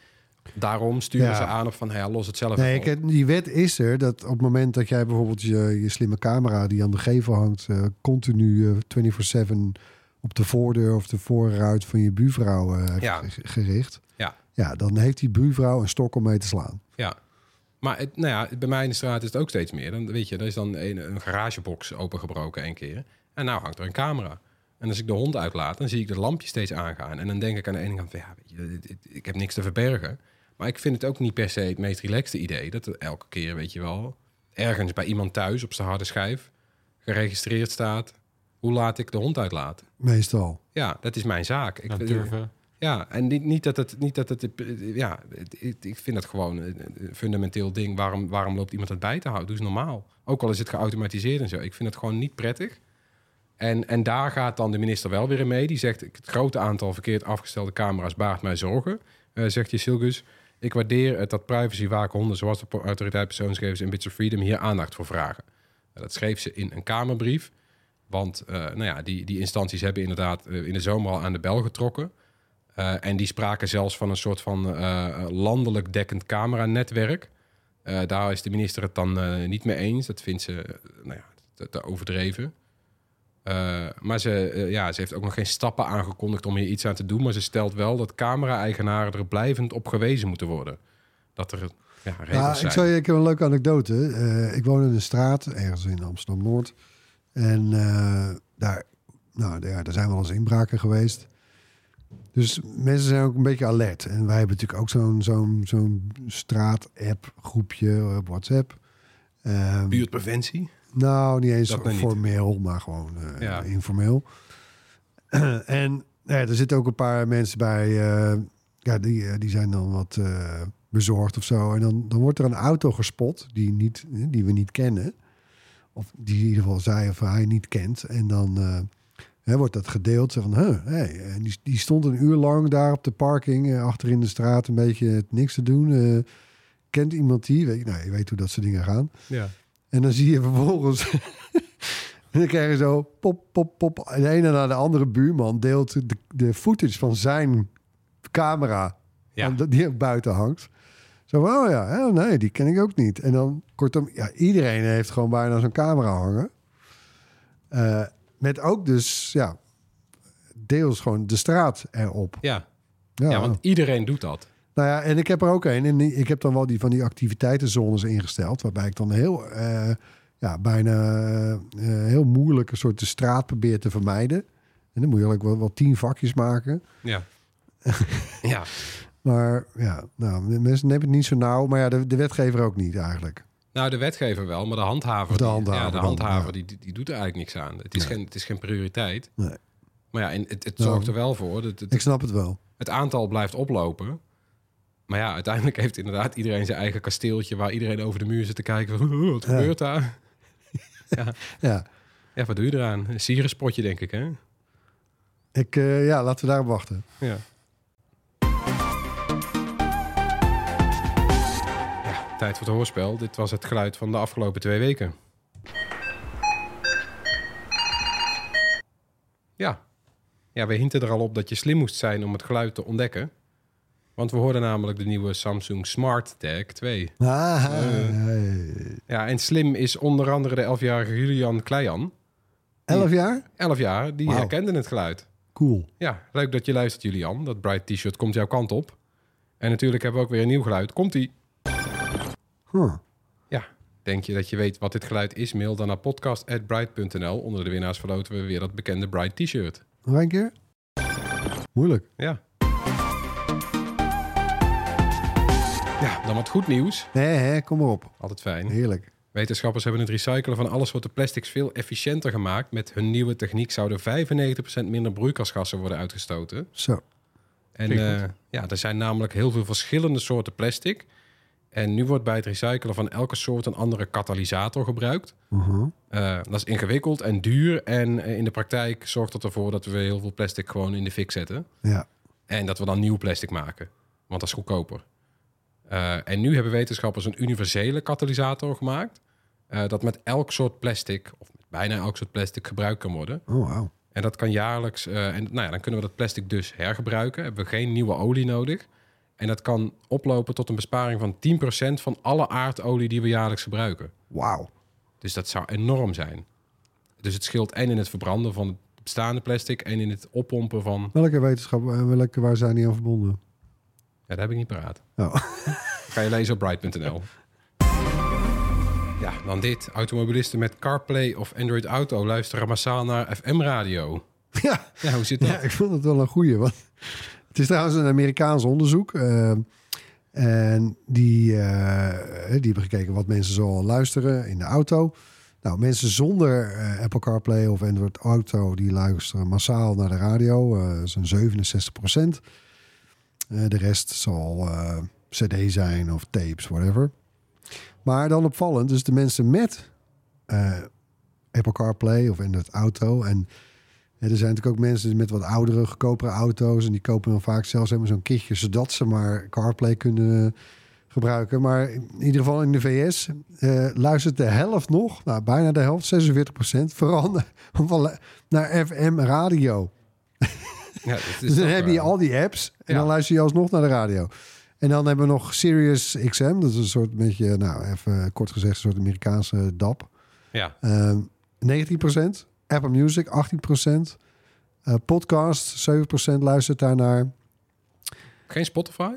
daarom sturen Ja. ze aan op van, hey, los het zelf Nee, kijk, die wet is er dat op het moment dat jij bijvoorbeeld je, je slimme camera die aan de gevel hangt, eh, continu eh, 24/7 op de voordeur of de voorruit van je buurvrouw eh, Ja. gericht. Ja. ja, dan heeft die buurvrouw een stok om mee te slaan. Ja. Maar het, nou ja, bij mij in de straat is het ook steeds meer. Dan weet je, er is dan een, een garagebox opengebroken één keer. En nou hangt er een camera. En als ik de hond uitlaat, dan zie ik de lampje steeds aangaan. En dan denk ik aan de ene kant van, ja, weet je, ik heb niks te verbergen. Maar ik vind het ook niet per se het meest relaxte idee. Dat er elke keer, weet je wel, ergens bij iemand thuis op zijn harde schijf geregistreerd staat. Hoe laat ik de hond uitlaten? Meestal. Ja, dat is mijn zaak. Ik, durven. ja, en niet, niet dat het, niet dat het, ja, ik vind dat gewoon een fundamenteel ding. Waarom, waarom loopt iemand het bij te houden? Doe eens normaal. Ook al is het geautomatiseerd en zo. Ik vind het gewoon niet prettig. En, en daar gaat dan de minister wel weer in mee. Die zegt, het grote aantal verkeerd afgestelde camera's baart mij zorgen. Eh, zegt je Silgus, ik waardeer het dat privacywaakhonden... zoals de autoriteit persoonsgegevens en Bits of Freedom... hier aandacht voor vragen. Nou, dat schreef ze in een Kamerbrief. Want eh, nou ja, die, die instanties hebben inderdaad eh, in de zomer al aan de bel getrokken. Eh, en die spraken zelfs van een soort van eh, landelijk dekkend cameranetwerk. Eh daar is de minister het dan eh, niet mee eens. Dat vindt ze eh, nou ja, te overdreven. Eh, maar ze, eh, ja, ze heeft ook nog geen stappen aangekondigd om hier iets aan te doen. Maar ze stelt wel dat camera-eigenaren er blijvend op gewezen moeten worden. Dat er ja, regels Ja, zijn. ik, zal je, ik heb een leuke anekdote. Eh, ik woon in een straat, ergens in Amsterdam-Noord. En eh, daar, nou, ja, daar zijn wel eens inbraken geweest. Dus mensen zijn ook een beetje alert. En wij hebben natuurlijk ook zo'n zo'n zo'n straat-app groepje op WhatsApp. Ehm, Buurtpreventie? Nou, niet eens Dat nog niet. formeel, maar gewoon eh, Ja. informeel. en nou ja, er zitten ook een paar mensen bij, eh, ja, die, eh, die zijn dan wat bezorgd of zo. En dan, dan wordt er een auto gespot die, niet, die we niet kennen. Of die in ieder geval zij of hij niet kent. En dan hè, wordt dat gedeeld. Van, huh, hey. En die, die stond een uur lang daar op de parking, achter in de straat, een beetje het niks te doen. Kent iemand die? Weet, nou, je weet hoe dat soort dingen gaan. Ja. En dan zie je vervolgens. en dan krijg je zo pop, pop, pop. En de ene naar de andere buurman deelt de, de footage van zijn camera. Ja. Die buiten hangt. Zo van, oh ja, hè, nee, die ken ik ook niet. En dan kortom, ja, iedereen heeft gewoon bijna zo'n camera hangen. Eh, met ook dus, ja, deels gewoon de straat erop. Ja. Ja, Ja. want iedereen doet dat. Nou ja, en ik heb er ook een. En ik heb dan wel die van die activiteitenzones ingesteld. Waarbij ik dan heel, eh, ja, bijna eh, heel moeilijk een soort de straat probeer te vermijden. En dan moet je ook wel, wel tien vakjes maken. Ja. ja. Maar ja, nou, mensen nemen het niet zo nauw. Maar ja, de, de wetgever ook niet eigenlijk. Nou, de wetgever wel, maar de handhaver, de die- handhaver ja, de dan, handhaver ja. die, die, die doet er eigenlijk niks aan. Het is, geen, het is geen prioriteit. Nee. Maar ja, en het, het Nou, zorgt er wel voor dat het, Ik snap het wel. het aantal blijft oplopen. Maar ja, uiteindelijk heeft inderdaad iedereen zijn eigen kasteeltje... waar iedereen over de muur zit te kijken van... "Oh, wat Ja. gebeurt daar? Ja, Ja, wat doe je eraan? Een sierenspotje, denk ik, hè? ik, eh, ja laten we daarop wachten. Ja. ja. Tijd voor het hoorspel. Dit was het geluid van de afgelopen twee weken. Ja. Ja, we hinten er al op dat je slim moest zijn om het geluid te ontdekken. Want we hoorden namelijk de nieuwe Samsung Smart Tag 2. Ah, Eh. Ja, en slim is onder andere de 11-jarige Julian Kleijan. Elf jaar? 11 jaar, die herkende het geluid. Cool. Ja, leuk dat je luistert, Julian. Dat Bright T-shirt komt jouw kant op. En natuurlijk hebben we ook weer een nieuw geluid. Komt-ie? Huh. Ja, denk je dat je weet wat dit geluid is? Mail dan naar podcast.bright.nl. Onder de winnaars verloten we weer dat bekende Bright T-shirt. Nog een keer? Moeilijk. Ja. Ja, dan wat goed nieuws. Nee, hè, kom maar op. Altijd fijn. Heerlijk. Wetenschappers hebben het recyclen van alle soorten plastics veel efficiënter gemaakt. Met hun nieuwe techniek zouden 95% minder broeikasgassen worden uitgestoten. Zo. En eh, ja, er zijn namelijk heel veel verschillende soorten plastic. En nu wordt bij het recyclen van elke soort een andere katalysator gebruikt. Mhm. Eh, dat is ingewikkeld en duur. En eh, in de praktijk zorgt dat ervoor dat we heel veel plastic gewoon in de fik zetten. Ja. En dat we dan nieuw plastic maken. Want dat is goedkoper. Eh, en nu hebben wetenschappers een universele katalysator gemaakt. eh, dat met elk soort plastic, of met bijna elk soort plastic, gebruikt kan worden. Oh, wauw. En dat kan jaarlijks. eh, en nou ja, dan kunnen we dat plastic dus hergebruiken. Hebben we geen nieuwe olie nodig. En dat kan oplopen tot een besparing van 10% van alle aardolie die we jaarlijks gebruiken. Wauw. Dus dat zou enorm zijn. Dus het scheelt en in het verbranden van het bestaande plastic en in het oppompen van. Welke wetenschap, eh, welke, waar zijn die aan verbonden? Ja, dat heb ik niet paraat. Oh. Ga je lezen op bright.nl. Ja, dan dit. Automobilisten met CarPlay of Android Auto luisteren massaal naar FM-radio. ja. Ja, hoe zit dat? ja, ik vond het wel een goeie. Want het is trouwens een Amerikaans onderzoek. eh, en die, eh, die hebben gekeken wat mensen zo luisteren in de auto. Nou, mensen zonder eh, Apple CarPlay of Android Auto... die luisteren massaal naar de radio. Zo'n 67 procent. De rest zal eh, cd zijn of tapes, whatever. Maar dan opvallend, dus de mensen met eh, Apple CarPlay of Android Auto... en er zijn natuurlijk ook mensen met wat oudere, goedkopere auto's. En die kopen dan vaak zelfs helemaal zo'n kitje, zodat ze maar CarPlay kunnen gebruiken. Maar in ieder geval in de VS eh, luistert de helft nog, nou, bijna de helft, 46 procent, vooral naar FM radio. Ja, dat is Dus dan heb je al die apps en ja. dan luister je alsnog naar de radio. En dan hebben we nog Sirius XM, dat is een soort beetje, nou even kort gezegd, een soort Amerikaanse DAP. Ja, Ehm 19%. Apple Music 18%. Eh podcast 7% luistert daarnaar. geen Spotify?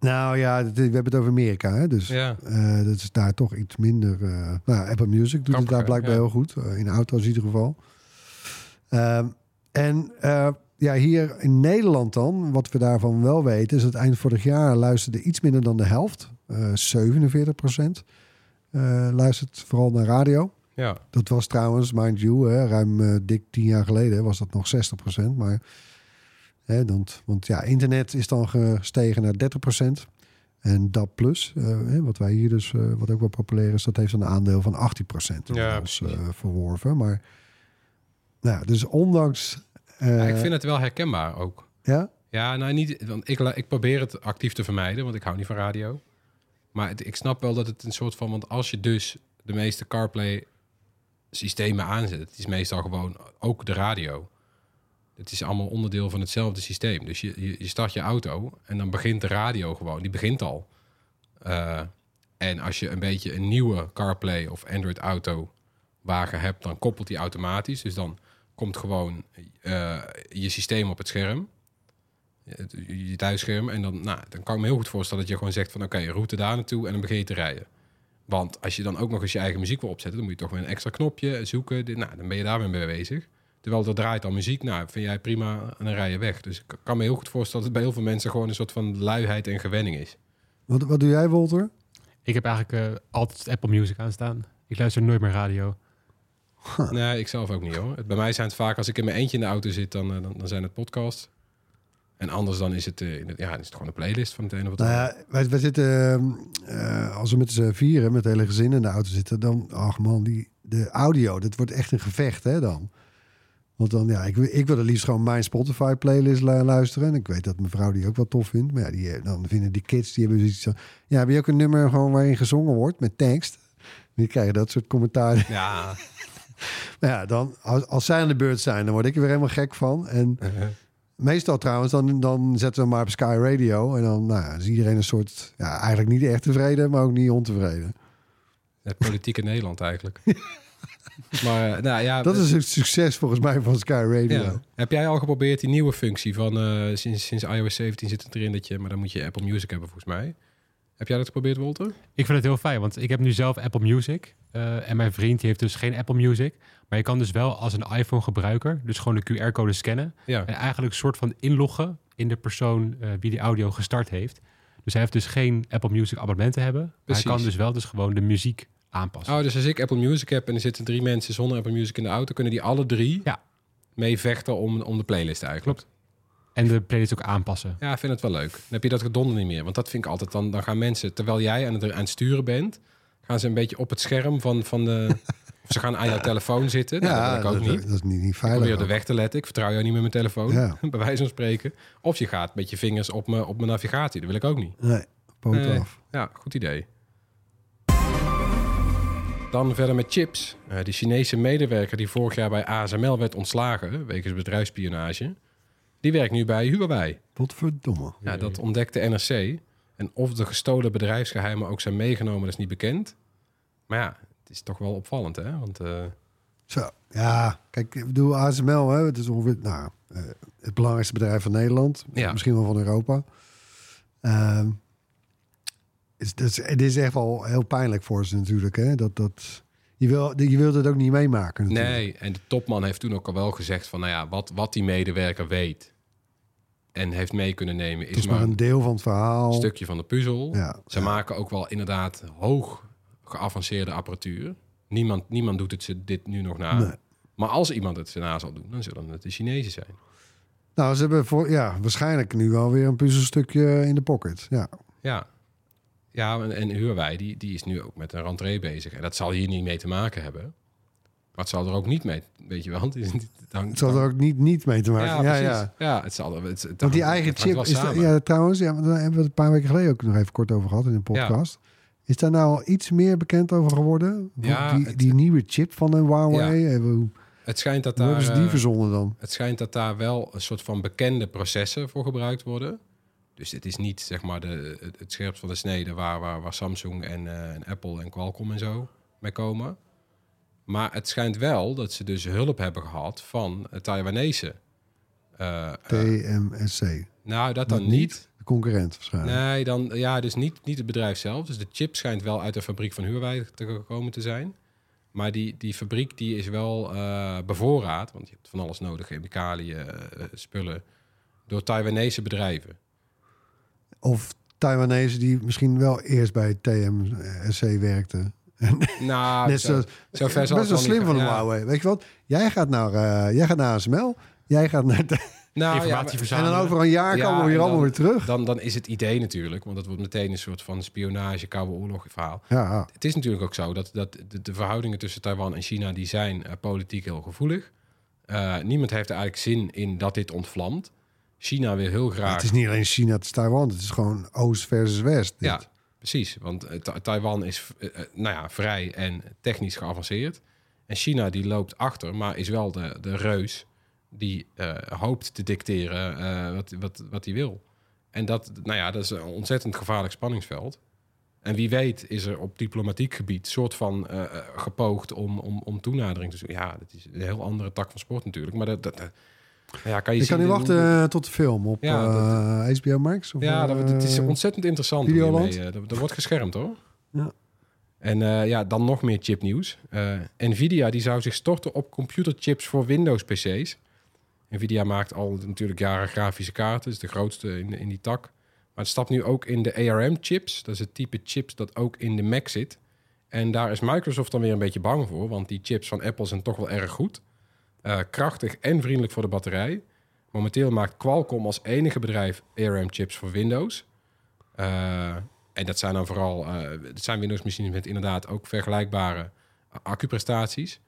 Nou ja, we hebben het over Amerika. Hè? Dus Ja. eh, dat is daar toch iets minder. eh, nou, Apple Music doet het daar blijkbaar Ja. heel goed. eh, in auto's in ieder geval. Ehm, en ja, hier in Nederland dan, wat we daarvan wel weten, is dat eind vorig jaar luisterde iets minder dan de helft. eh 47% eh, luistert vooral naar radio. Ja, Dat was trouwens, mind you, hè, ruim eh, dik tien jaar geleden was dat nog 60%. Maar, hè, dan, want ja, internet is dan gestegen naar 30%. En dat plus, wat wij hier dus, wat ook wel populair is, dat heeft een aandeel van 18% Ja, inmiddels, precies. eh, verworven. Maar nou, dus ondanks... eh, Ja, ik vind het wel herkenbaar ook. ja? Ja, nou niet, want ik, ik probeer het actief te vermijden, want ik hou niet van radio. Maar het- ik snap wel dat het een soort van, want als je dus de meeste CarPlay systemen aanzet, het is meestal gewoon ook de radio. Het is allemaal onderdeel van hetzelfde systeem. Dus je, je, je start je auto en dan begint de radio gewoon, die begint al. Eh, en als je een beetje een nieuwe CarPlay of Android Auto wagen hebt, dan koppelt die automatisch. Dus dan komt gewoon eh, je systeem op het scherm het- je thuisscherm. En dan, nou, dan kan ik me heel goed voorstellen dat je gewoon zegt van oké, route daar naartoe en dan begin je te rijden. Want als je dan ook nog eens je eigen muziek wil opzetten, dan moet je toch weer een extra knopje zoeken. Dit- Nou, dan ben je daarmee mee bezig. Terwijl er draait al muziek, nou, vind jij prima en dan rij je weg. Dus ik kan me heel goed voorstellen dat het bij heel veel mensen gewoon een soort van luiheid en gewenning is. Wat, wat doe jij, Walter? Ik heb eigenlijk eh, altijd Apple Music aanstaan. Ik luister nooit meer radio. Nee, ik zelf ook niet hoor. Bij mij zijn het vaak, als ik in mijn eentje in de auto zit, dan, eh, dan, dan zijn het podcasts. En anders dan is het, eh, ja, is het gewoon een playlist van het een of het Nou ja, wij, wij zitten, eh, als we met z'n vieren, met het hele gezin in de auto zitten, dan, ach man, die, de audio, dat wordt echt een gevecht, hè, dan. Want dan, ja, ik, wil- ik wil het liefst gewoon mijn Spotify-playlist lu- luisteren. En ik weet dat mijn vrouw die ook wel tof vindt. Maar ja, die, dan vinden die kids, die hebben zoiets van... Ja, heb je ook een nummer gewoon waarin gezongen wordt met tekst? Die krijgen dat soort commentaar. Ja, Maar ja, dan, als, als zij aan de beurt zijn, dan word ik er weer helemaal gek van. En meestal trouwens, dan, dan zetten we maar op Sky Radio. En dan nou, ja, is iedereen een soort, ja, eigenlijk niet echt tevreden, maar ook niet ontevreden. het politieke Nederland eigenlijk. maar eh, nou ja, Dat is het succes volgens mij van Sky Radio. Ja. Heb jij al geprobeerd die nieuwe functie van eh, sinds, sinds iOS 17 zit het erin dat je, maar dan moet je Apple Music hebben volgens mij. Heb jij dat geprobeerd, Walter? Ik vind het heel fijn, want ik heb nu zelf Apple Music. eh, en mijn vriend die heeft dus geen Apple Music. Maar je kan dus wel als een iPhone-gebruiker, dus gewoon de QR-code scannen. Ja. En eigenlijk een soort van inloggen in de persoon eh, wie die audio gestart heeft. Dus hij heeft dus geen Apple Music abonnement te hebben. Maar hij kan dus wel dus gewoon de muziek aanpassen. Oh, dus als ik Apple Music heb en er zitten drie mensen zonder Apple Music in de auto, kunnen die alle drie Ja. mee vechten om, om de playlist eigenlijk. Klopt. En de playlist ook aanpassen. Ja, ik vind het wel leuk. Dan heb je dat gedonder niet meer. Want dat vind ik altijd, dan, dan gaan mensen, terwijl jij aan het, aan het sturen bent, gaan ze een beetje op het scherm van, van de... of ze gaan aan jouw telefoon zitten. Nou, dat wil ik ook dat, niet. dat is niet, niet Ik veilig. probeer op de weg te letten. Ik vertrouw jou niet met mijn telefoon, Ja. bij wijze van spreken. Of je gaat met je vingers op mijn, op mijn navigatie. Dat wil ik ook niet. Nee, poot Nee. af. Ja, goed idee. Dan verder met chips. Eh de Chinese medewerker die vorig jaar bij ASML werd ontslagen... wegens bedrijfsspionage... die werkt nu bij Huawei. Wat verdomme. Ja, dat ontdekte NRC. En of de gestolen bedrijfsgeheimen ook zijn meegenomen... dat is niet bekend. Maar ja, het is toch wel opvallend, hè? Want eh, Zo, ja, kijk, ik bedoel, ASML, hè, het is ongeveer nou, eh, het belangrijkste bedrijf van Nederland. Ja. Misschien wel van Europa. Ehm is, is, het is echt wel heel pijnlijk voor ze natuurlijk. Hè? Dat, dat, je, wil, je het ook niet meemaken natuurlijk. nee, en de topman heeft toen ook al wel gezegd... van nou ja, wat, wat die medewerker weet... en heeft mee kunnen nemen... Het is maar een deel van het verhaal. stukje van de puzzel. Ja, Ze ja. maken ook wel inderdaad hoog geavanceerde apparatuur. Niemand, niemand doet het ze dit nu nog na. Nee. Maar als iemand het ze na zal doen, dan zullen het de Chinezen zijn. Nou, ze hebben voor, ja, waarschijnlijk nu alweer een puzzelstukje in de pocket. Ja, Ja, ja en, en Huawei die, die is nu ook met een rentree bezig. En dat zal hier niet mee te maken hebben. Maar het zal er ook niet mee, weet je wel. Het, is, niet- het hangt- het zal er ook niet, niet mee te maken. ja, Ja, ja. Ja, het zal er... Het, het Want die hangt- eigen chip is samen. ja, trouwens, ja, daar hebben we het een paar weken geleden ook nog even kort over gehad in een podcast. Is daar nou al iets meer bekend over geworden? Ja, die, die nieuwe chip van een Huawei, eh, hoe, Het schijnt dat daar... hebben ze die eh, verzonnen dan? Het schijnt dat daar wel een soort van bekende processen voor gebruikt worden. Dus het is niet zeg maar de, het, het scherpst van de snede waar, waar, waar Samsung en, eh, en Apple en Qualcomm en zo mee komen. Maar het schijnt wel dat ze dus hulp hebben gehad van het Taiwanese. Eh, eh, TMSC. nou, dat dan niet. De concurrent waarschijnlijk. Nee, dan, ja, dus niet, niet het bedrijf zelf. Dus de chip schijnt wel uit de fabriek van Huawei te gekomen te zijn. Maar die, die fabriek die is wel eh, bevoorraad, want je hebt van alles nodig, chemicaliën, spullen, door Taiwanese bedrijven. Of Taiwanese die misschien wel eerst bij TMSC werkten. Nou, Net zo, zo, zo ver zal best wel slim van de Ja. Huawei. Weet je wat? Jij gaat naar, eh, jij gaat naar ASML. Jij gaat naar... Nou, ja, maar- En dan over een jaar Ja, komen we en allemaal weer terug. dan, dan is het idee natuurlijk, want dat wordt meteen een soort van spionage, koude oorlog verhaal. Ja, Het is natuurlijk ook zo dat, dat de, de verhoudingen tussen Taiwan en China, die zijn eh, politiek heel gevoelig. Eh, niemand heeft er eigenlijk zin in dat dit ontvlamt. China wil heel graag... het is niet alleen China, het is Taiwan. Het is gewoon Oost versus West. dit. Ja, precies. Want eh, Ta- Taiwan is eh, eh, nou ja, vrij en technisch geavanceerd. En China die loopt achter, maar is wel de, de reus die hoopt te dicteren wat, wat, wat hij wil. En dat, nou ja, dat is een ontzettend gevaarlijk spanningsveld. En wie weet is er op diplomatiek gebied soort van gepoogd om, om, om toenadering te zoeken. Ja, dat is een heel andere tak van sport natuurlijk. Maar dat, dat- ja, kan je Ik zien kan niet in- wachten eh, tot de film op Ja, eh, HBO Max. Of, ja, dat, het is eh, ontzettend interessant. Videoland? eh, Er, er wordt geschermd hoor. Ja. En eh, ja, dan nog meer chipnieuws. Eh Nvidia die zou zich storten op computerchips voor Windows PC's. Nvidia maakt al natuurlijk jaren grafische kaarten, is de grootste in, in die tak. Maar het stapt nu ook in de ARM-chips. Dat is het type chips dat ook in de Mac zit. En daar is Microsoft dan weer een beetje bang voor, want die chips van Apple zijn toch wel erg goed. Eh, krachtig en vriendelijk voor de batterij. Momenteel maakt Qualcomm als enige bedrijf ARM-chips voor Windows. Eh, en dat zijn dan vooral, eh het zijn Windows-machines met inderdaad ook vergelijkbare accuprestaties.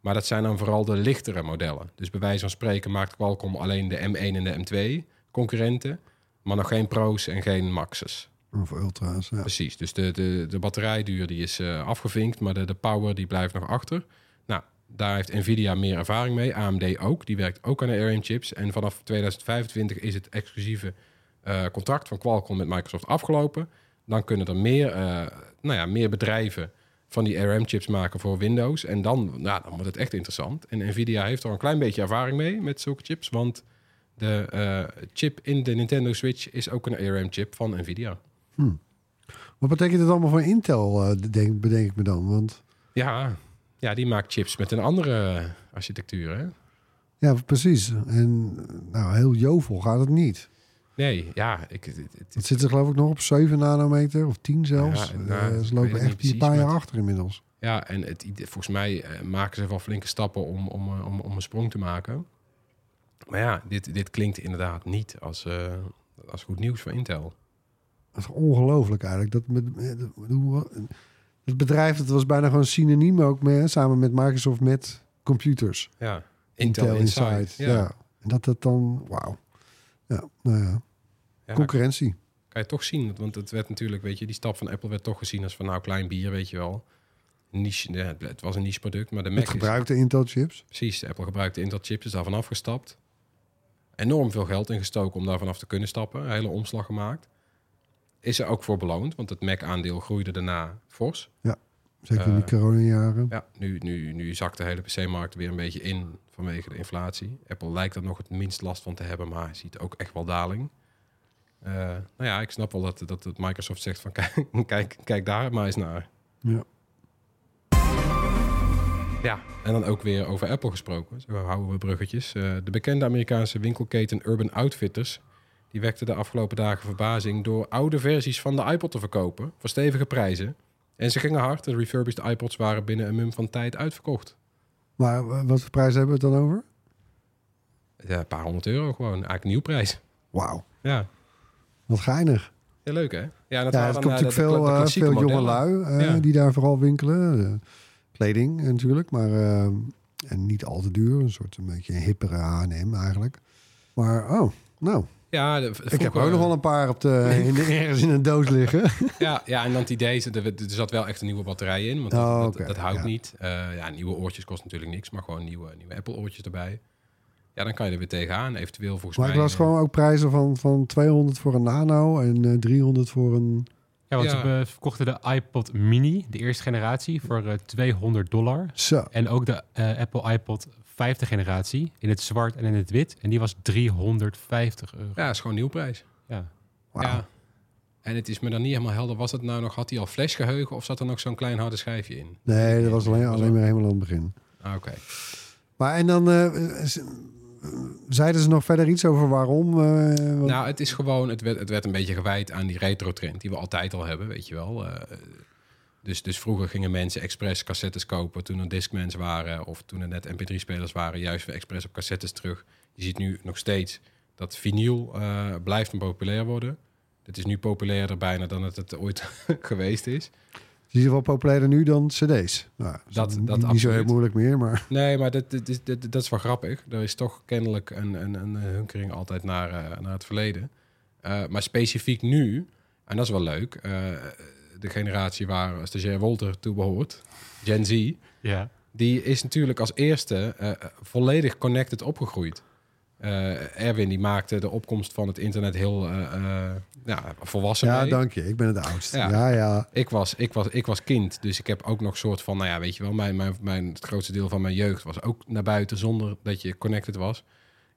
Maar dat zijn dan vooral de lichtere modellen. Dus bij wijze van spreken maakt Qualcomm alleen de M1 en de M2 concurrenten. Maar nog geen Pro's en geen Max's. Of ultra's, ja. Precies, dus de, de, de batterijduur die is afgevinkt, maar de, de power die blijft nog achter. Daar heeft Nvidia meer ervaring mee, AMD ook. Die werkt ook aan de ARM-chips. En vanaf 2025 is het exclusieve eh, contract van Qualcomm met Microsoft afgelopen. Dan kunnen er meer, eh, nou ja, meer bedrijven van die ARM-chips maken voor Windows. En dan, nou, dan wordt het echt interessant. En Nvidia heeft er een klein beetje ervaring mee met zulke chips, want de eh, chip in de Nintendo Switch is ook een ARM-chip van Nvidia. Wat betekent het allemaal voor Intel, denk, bedenk ik me dan? Want Ja, ja, die maakt chips met een andere architectuur. Hè? ja, precies. En nou, heel jovel gaat het niet. Nee, ja, ik, het, het- Het zit er geloof ik nog op 7 nanometer of 10 zelfs. Ja, nou, Eh, ze lopen echt een precies, paar jaar maar- achter inmiddels. ja, en het, volgens mij eh, maken ze wel flinke stappen om, om, eh, om, om een sprong te maken. Maar ja, dit, dit klinkt inderdaad niet als, eh, als goed nieuws voor Intel. Het is ongelooflijk eigenlijk. Dat met, met- het bedrijf dat was bijna gewoon synoniem ook mee, samen met Microsoft met computers. Ja, Intel, Inside. Ja. Ja. En dat het dan, wauw. Ja, nou ja, Ja, concurrentie. kan je toch zien. Want het werd natuurlijk, weet je, die stap van Apple werd toch gezien als van nou klein bier, weet je wel. Niche, ja, het- het was een niche product, maar de Mac Met is, gebruikte Intel chips. Precies, Apple gebruikte Intel chips, is daarvan afgestapt. Enorm veel geld ingestoken om daar vanaf te kunnen stappen. Een hele omslag gemaakt. Is er ook voor beloond, want het Mac-aandeel groeide daarna fors. Zeker in die Eh, coronajaren. Ja, nu, nu, nu zakt de hele PC-markt weer een beetje in vanwege de inflatie. Apple lijkt er nog het minst last van te hebben, maar ziet ook echt wel daling. Eh, nou ja, ik snap wel dat, dat, dat Microsoft zegt van kijk, kijk, kijk daar maar eens naar. Ja. Ja, en dan ook weer over Apple gesproken. Zo houden we bruggetjes. Eh, de bekende Amerikaanse winkelketen Urban Outfitters... die wekte de afgelopen dagen verbazing... door oude versies van de iPod te verkopen... voor stevige prijzen. En ze gingen hard. De refurbished iPods waren binnen een mum van tijd uitverkocht. Maar eh, wat voor prijs hebben we het dan over? Ja, een paar honderd euro gewoon. Eigenlijk een nieuwprijs. Wauw, Ja, wat geinig. ja leuk hè? Ja, dat Ja, waren dan, komt eh, natuurlijk de- de veel, kla- de eh, veel jonge lui eh, Ja. die daar vooral winkelen. Kleding natuurlijk, maar en niet al te duur. Een soort een beetje een hippere H&M eigenlijk. Maar oh, nou, Ja, de- ik heb ook nog wel een paar op de, in, ergens in een doos liggen. Ja, ja, en dan het idee, is, er, er zat wel echt een nieuwe batterij in. Want Oh, dat, dat, oké, dat houdt ja. niet. Eh, ja, nieuwe oortjes kost natuurlijk niks, maar gewoon nieuwe, nieuwe Apple oortjes erbij. Ja, dan kan je er weer tegenaan. Eventueel volgens Maar ik mij... las eh, gewoon ook prijzen van, van 200 voor een nano en eh 300 voor een... Ja, want Ja. ze verkochten de iPod Mini, de eerste generatie, voor eh, 200 dollar. Zo. En ook de eh, Apple iPod vijfde generatie, in het zwart en in het wit. En die was 350 euro. Ja, is gewoon nieuwprijs. Ja. Ja. En het is me dan niet helemaal helder. Was het nou nog, had hij al flashgeheugen of zat er nog zo'n klein harde schijfje in? Nee, dat was alleen, alleen maar helemaal aan het begin. Ah, Oké. Maar en dan eh, zeiden ze nog verder iets over waarom? eh, wat- Nou, het is gewoon, het werd, het werd een beetje gewijd aan die retro-trend die we altijd al hebben, weet je wel. Eh, dus, dus vroeger gingen mensen expres cassettes kopen toen er Discmans waren of toen er net MP3-spelers waren, juist weer expres op cassettes terug. Je ziet nu nog steeds dat vinyl eh, blijft een populair worden. Het is nu populairder bijna dan het, het ooit geweest is. Die zijn wel populairder nu dan cd's. Nou, Dat- dat niet zo heel moeilijk meer, maar... Nee, maar dat, dat, is, dat, dat is wel grappig. Er is toch kennelijk een, een, een hunkering altijd naar, eh, naar het verleden. Eh, maar specifiek nu, en dat is wel leuk, de generatie waar stagiair Wolter toe behoort, Gen Z, ja. die is natuurlijk als eerste eh, volledig connected opgegroeid. Eh, Erwin die maakte de opkomst van het internet heel eh, eh, ja, volwassen Ja, mee. dank je. Ik ben het oudste. Ja. Ja, ja. Ik was, ik, was, ik was kind, dus ik heb ook nog soort van, nou ja, weet je wel, mijn, mijn, mijn, het grootste deel van mijn jeugd was ook naar buiten zonder dat je connected was.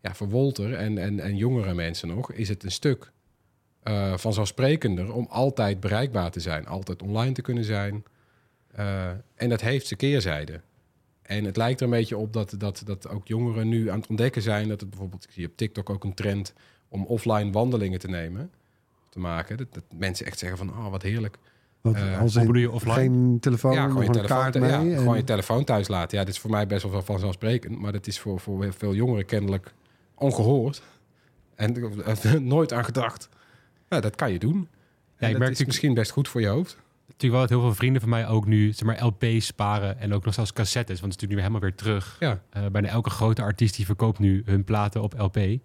Ja, voor Wolter en, en, en jongere mensen nog is het een stuk eh vanzelfsprekender om altijd bereikbaar te zijn, altijd online te kunnen zijn. Eh, en dat heeft zijn keerzijde. En het lijkt er een beetje op dat, dat, dat ook jongeren nu aan het ontdekken zijn dat het bijvoorbeeld, ik zie op TikTok ook een trend om offline wandelingen te nemen. te maken. Dat, dat mensen echt zeggen van, oh, wat heerlijk. Wat, Eh, als hoe in bedoel je offline? Geen telefoon, ja, gewoon je, telefoon, kaart thu- mee. ja, en- gewoon je telefoon thuis laten. Ja, dit is voor mij best wel vanzelfsprekend. Maar dat is voor, voor veel jongeren kennelijk ongehoord. En nooit aan gedacht. Ja, dat kan je doen. Ja, ik dat merk is natuurlijk- misschien best goed voor je hoofd. Natuurlijk wel dat heel veel vrienden van mij ook nu zeg maar, LP's sparen en ook nog zelfs cassettes. Want het is natuurlijk nu weer helemaal weer terug. Ja, Eh, bijna elke grote artiest die verkoopt nu hun platen op LP. Eh,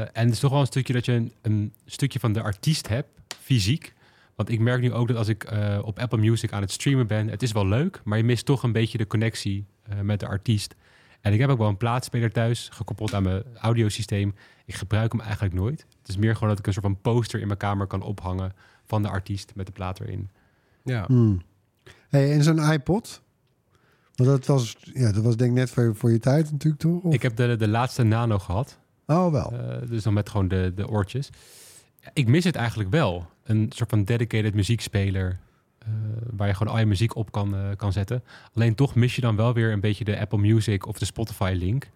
en het is toch wel een stukje dat je een, een stukje van de artiest hebt, fysiek. Want ik merk nu ook dat als ik eh, op Apple Music aan het streamen ben, het is wel leuk, maar je mist toch een beetje de connectie met de artiest. En ik heb ook wel een plaatspeler thuis, gekoppeld aan mijn audiosysteem. Ik gebruik hem eigenlijk nooit. Het is meer gewoon dat ik een soort van poster in mijn kamer kan ophangen van de artiest met de plaat erin. ja. Hmm. Hey, en zo'n iPod? Want dat was, ja, dat was denk ik net voor, voor je tijd natuurlijk, toch? Of- Ik heb de, de laatste nano gehad. Oh, wel. Eh, dus dan met gewoon de, de oortjes. Ik mis het eigenlijk wel. Een soort van dedicated muziekspeler. eh, waar je gewoon al je muziek op kan, eh, kan zetten. Alleen toch mis je dan wel weer een beetje de Apple Music of de Spotify link.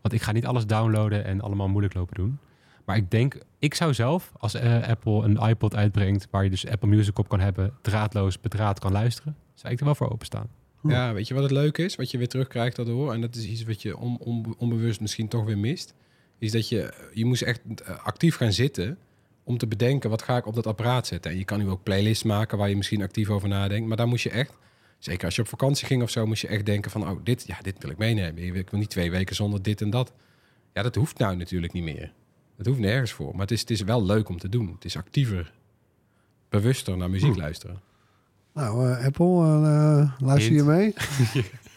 Want ik ga niet alles downloaden en allemaal moeilijk lopen doen. Maar ik denk, ik zou zelf, als eh, Apple een iPod uitbrengt... waar je dus Apple Music op kan hebben, draadloos bedraad kan luisteren... zou ik er wel voor openstaan. Ja, weet je wat het leuke is? Wat je weer terugkrijgt daardoor. En dat is iets wat je on, on- onbewust misschien toch weer mist. Is dat je, je moest echt eh, actief gaan zitten om te bedenken wat ga ik op dat apparaat zetten. En je kan nu ook playlists maken waar je misschien actief over nadenkt. Maar daar moest je echt, zeker als je op vakantie ging of zo, moest je echt denken van, oh, dit, ja, dit wil ik meenemen. Ik wil niet twee weken zonder dit en dat. Ja, dat hoeft nou natuurlijk niet meer. Dat hoeft nergens voor. Maar het is, het is wel leuk om te doen. Het is actiever, bewuster naar muziek luisteren. Nou, eh, Apple, eh, luister je mee?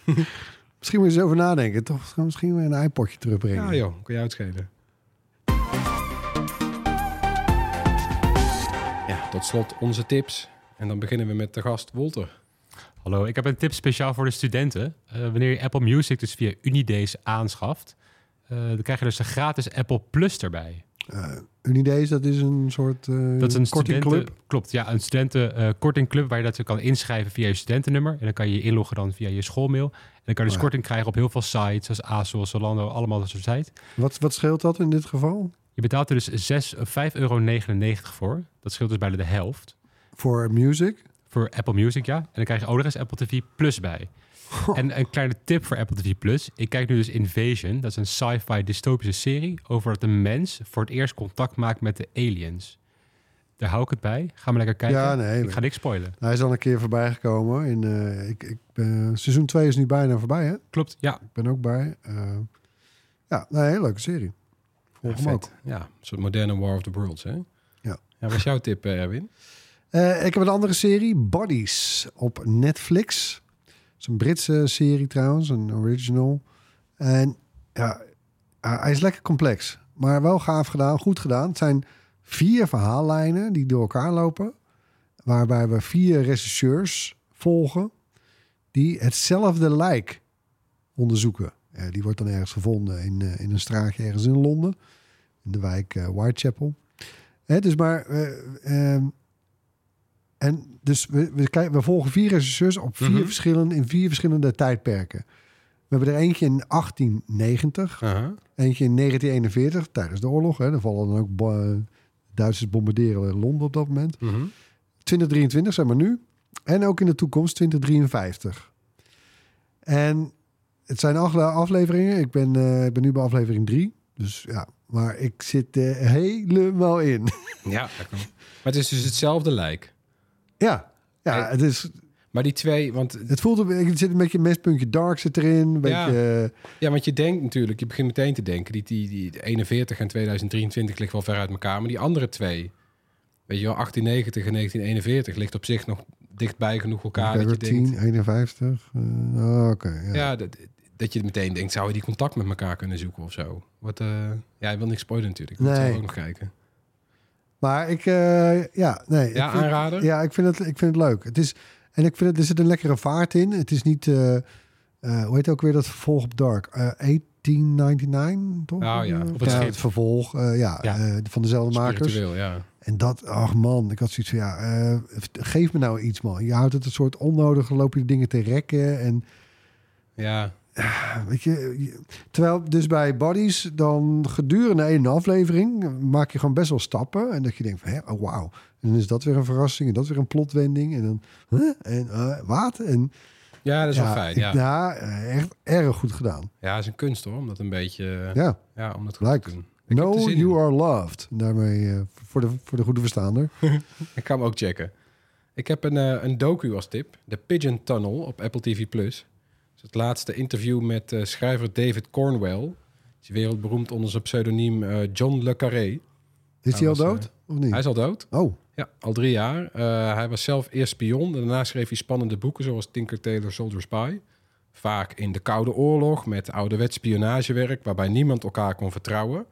Misschien moet je eens over nadenken. Toch misschien weer een iPodje terugbrengen. Ja joh, kun je uitschelen. Ja, tot slot onze tips. En dan beginnen we met de gast Wolter. Hallo, ik heb een tip speciaal voor de studenten. Eh, wanneer je Apple Music dus via Unidays aanschaft... eh, dan krijg je dus een gratis Apple Plus erbij. Eh, Unidays, dat is een soort uh, Dat is een kortingclub. studenten, Klopt, ja, een studentenkortingclub waar je dat kan inschrijven via je studentennummer. En dan kan je je inloggen dan via je schoolmail. En dan kan je dus Oh ja. korting krijgen op heel veel sites, zoals ASOS, Zalando, allemaal dat soort sites. Wat, wat scheelt dat in dit geval? Je betaalt er dus 6, of 5,99 euro voor. Dat scheelt dus bijna de helft. Voor music? Voor Apple Music, ja. En dan krijg je ook nog eens Apple TV Plus bij. En een kleine tip voor Apple TV Plus. Ik kijk nu dus Invasion. Dat is een sci-fi dystopische serie over dat een mens voor het eerst contact maakt met de aliens. Daar hou ik het bij. Ga maar lekker kijken. Ja, nee. ik ga niks spoilen. Hij is al een keer voorbij gekomen. In, eh, ik, ik, ben- seizoen 2 is nu bijna voorbij, hè? Klopt, ja. Ik ben ook bij. Eh, ja, nee, hele leuke serie. Volg Ja, hem ook. Ja, een soort moderne War of the Worlds, hè? Ja. ja wat is jouw tip, eh, Erwin? Eh, ik heb een andere serie, Bodies, op Netflix. Het is een Britse serie trouwens, een original. En ja, hij is lekker complex, maar wel gaaf gedaan, goed gedaan. Het zijn vier verhaallijnen die door elkaar lopen, waarbij we vier regisseurs volgen die hetzelfde lijk onderzoeken. Eh, die wordt dan ergens gevonden in, eh, in een straatje ergens in Londen, in de wijk Whitechapel. Hè, dus maar eh, ehm, en dus we, we, kijken, we volgen vier regisseurs op vier Mhm. verschillende, in vier verschillende tijdperken. We hebben er eentje in 1890, Aha. eentje in 1941 tijdens de oorlog. Hè. Er vallen dan ook bo- Duitsers bombarderen Londen op dat moment. Mhm. 2023 zijn we nu. En ook in de toekomst 2053. En het zijn acht afleveringen. Ik ben, eh, ik ben nu bij aflevering drie. Dus ja, maar ik zit er helemaal in. Ja, dat kan. Maar het is dus hetzelfde lijk. Ja, ja het, is, Maar die twee, want, het voelt een beetje, er zit een beetje een mespuntje dark zit erin. Een Ja. beetje, eh, ja, want je denkt natuurlijk, je begint meteen te denken, die, die, die 41 en 2023 ligt wel ver uit elkaar. Maar die andere twee, weet je wel, 1890 en 1941 ligt op zich nog dichtbij genoeg elkaar. Dat je 13, denkt, 51. eh, oh, Oké, ja. ja, dat, dat je meteen denkt, zouden die contact met elkaar kunnen zoeken of zo? Wat, eh, ja, ik wil niks spoilen natuurlijk. Het Nee. ook nog kijken. Maar ik, eh, ja, nee. ik Ja, vind- aanrader? Ja, ik vind, het, ik vind het leuk. Het is, en ik vind het, er zit een lekkere vaart in. Het is niet, eh, eh, hoe heet ook weer dat vervolg op Dark? Eh 1899, toch? Oh ja, op het ja, schip. het vervolg, ja, Ja. van dezelfde makers. Ja. En dat, ach man, ik had zoiets van, ja, geef me nou iets man. Je houdt het een soort onnodig, loop je dingen te rekken. En Ja, Weet je, terwijl dus bij Bodies dan gedurende één aflevering maak je gewoon best wel stappen. En dat je denkt van, hè, oh wauw. En dan is dat weer een verrassing en dat weer een plotwending. En dan, huh? en eh, wat? En, Ja, dat is wel ja, fijn. ik- Ja. ja, eh, echt erg goed gedaan. ja, is een kunst hoor, om dat een beetje... eh, Ja, Ja, om dat goed Lijkt. te doen. Ik in. you are loved. Daarmee voor, de, voor de goede verstaander. Ik ga hem ook checken. Ik heb een, een docu als tip. The Pigeon Tunnel op Apple TV+. Plus. Het laatste interview met eh, schrijver David Cornwell. Die is wereldberoemd onder zijn pseudoniem eh, John Le Carré. Is Hij al was, dood? of niet? Hij is al dood. Oh, Ja, al drie jaar. Eh, hij was zelf eerst spion. En daarna schreef hij spannende boeken zoals Tinker Tailor Soldier Spy. Vaak in de Koude Oorlog met ouderwets spionagewerk... waarbij niemand elkaar kon vertrouwen.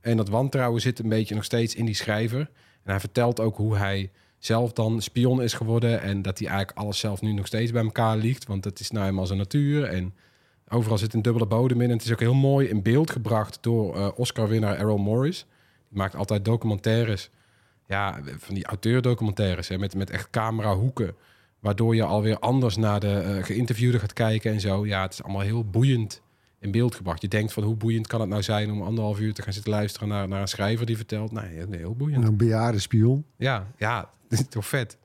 En dat wantrouwen zit een beetje nog steeds in die schrijver. En hij vertelt ook hoe hij zelf dan spion is geworden... en dat hij eigenlijk alles zelf nu nog steeds bij elkaar ligt. Want dat is nou eenmaal zijn natuur. En overal zit een dubbele bodem in. En het is ook heel mooi in beeld gebracht door eh, Oscar-winnaar Errol Morris. Die maakt altijd documentaires ja, van die auteurdocumentaires hè, met, met echt camerahoeken. Waardoor je alweer anders naar de eh geïnterviewde gaat kijken en zo. Ja, het is allemaal heel boeiend in beeld gebracht. Je denkt van hoe boeiend kan het nou zijn om anderhalf uur te gaan zitten luisteren naar, naar een schrijver die vertelt. Nee, nee, heel boeiend. een bejaarde spion. Ja, ja, dit is toch vet.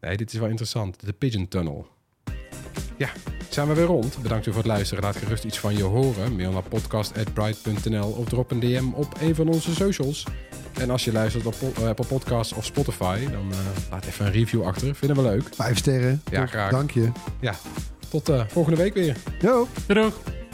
Nee, dit is wel interessant. De Pigeon Tunnel. Ja, zijn we weer rond. Bedankt u voor het luisteren. Laat gerust iets van je horen. Mail naar podcast.bright.nl of drop een DM op een van onze socials. En als je luistert op eh, Apple Podcasts of Spotify, dan eh, laat even een review achter. Vinden we leuk. Vijf sterren. Ja, Top, graag. Dank je. Ja, tot eh, volgende week weer. Doei doeg!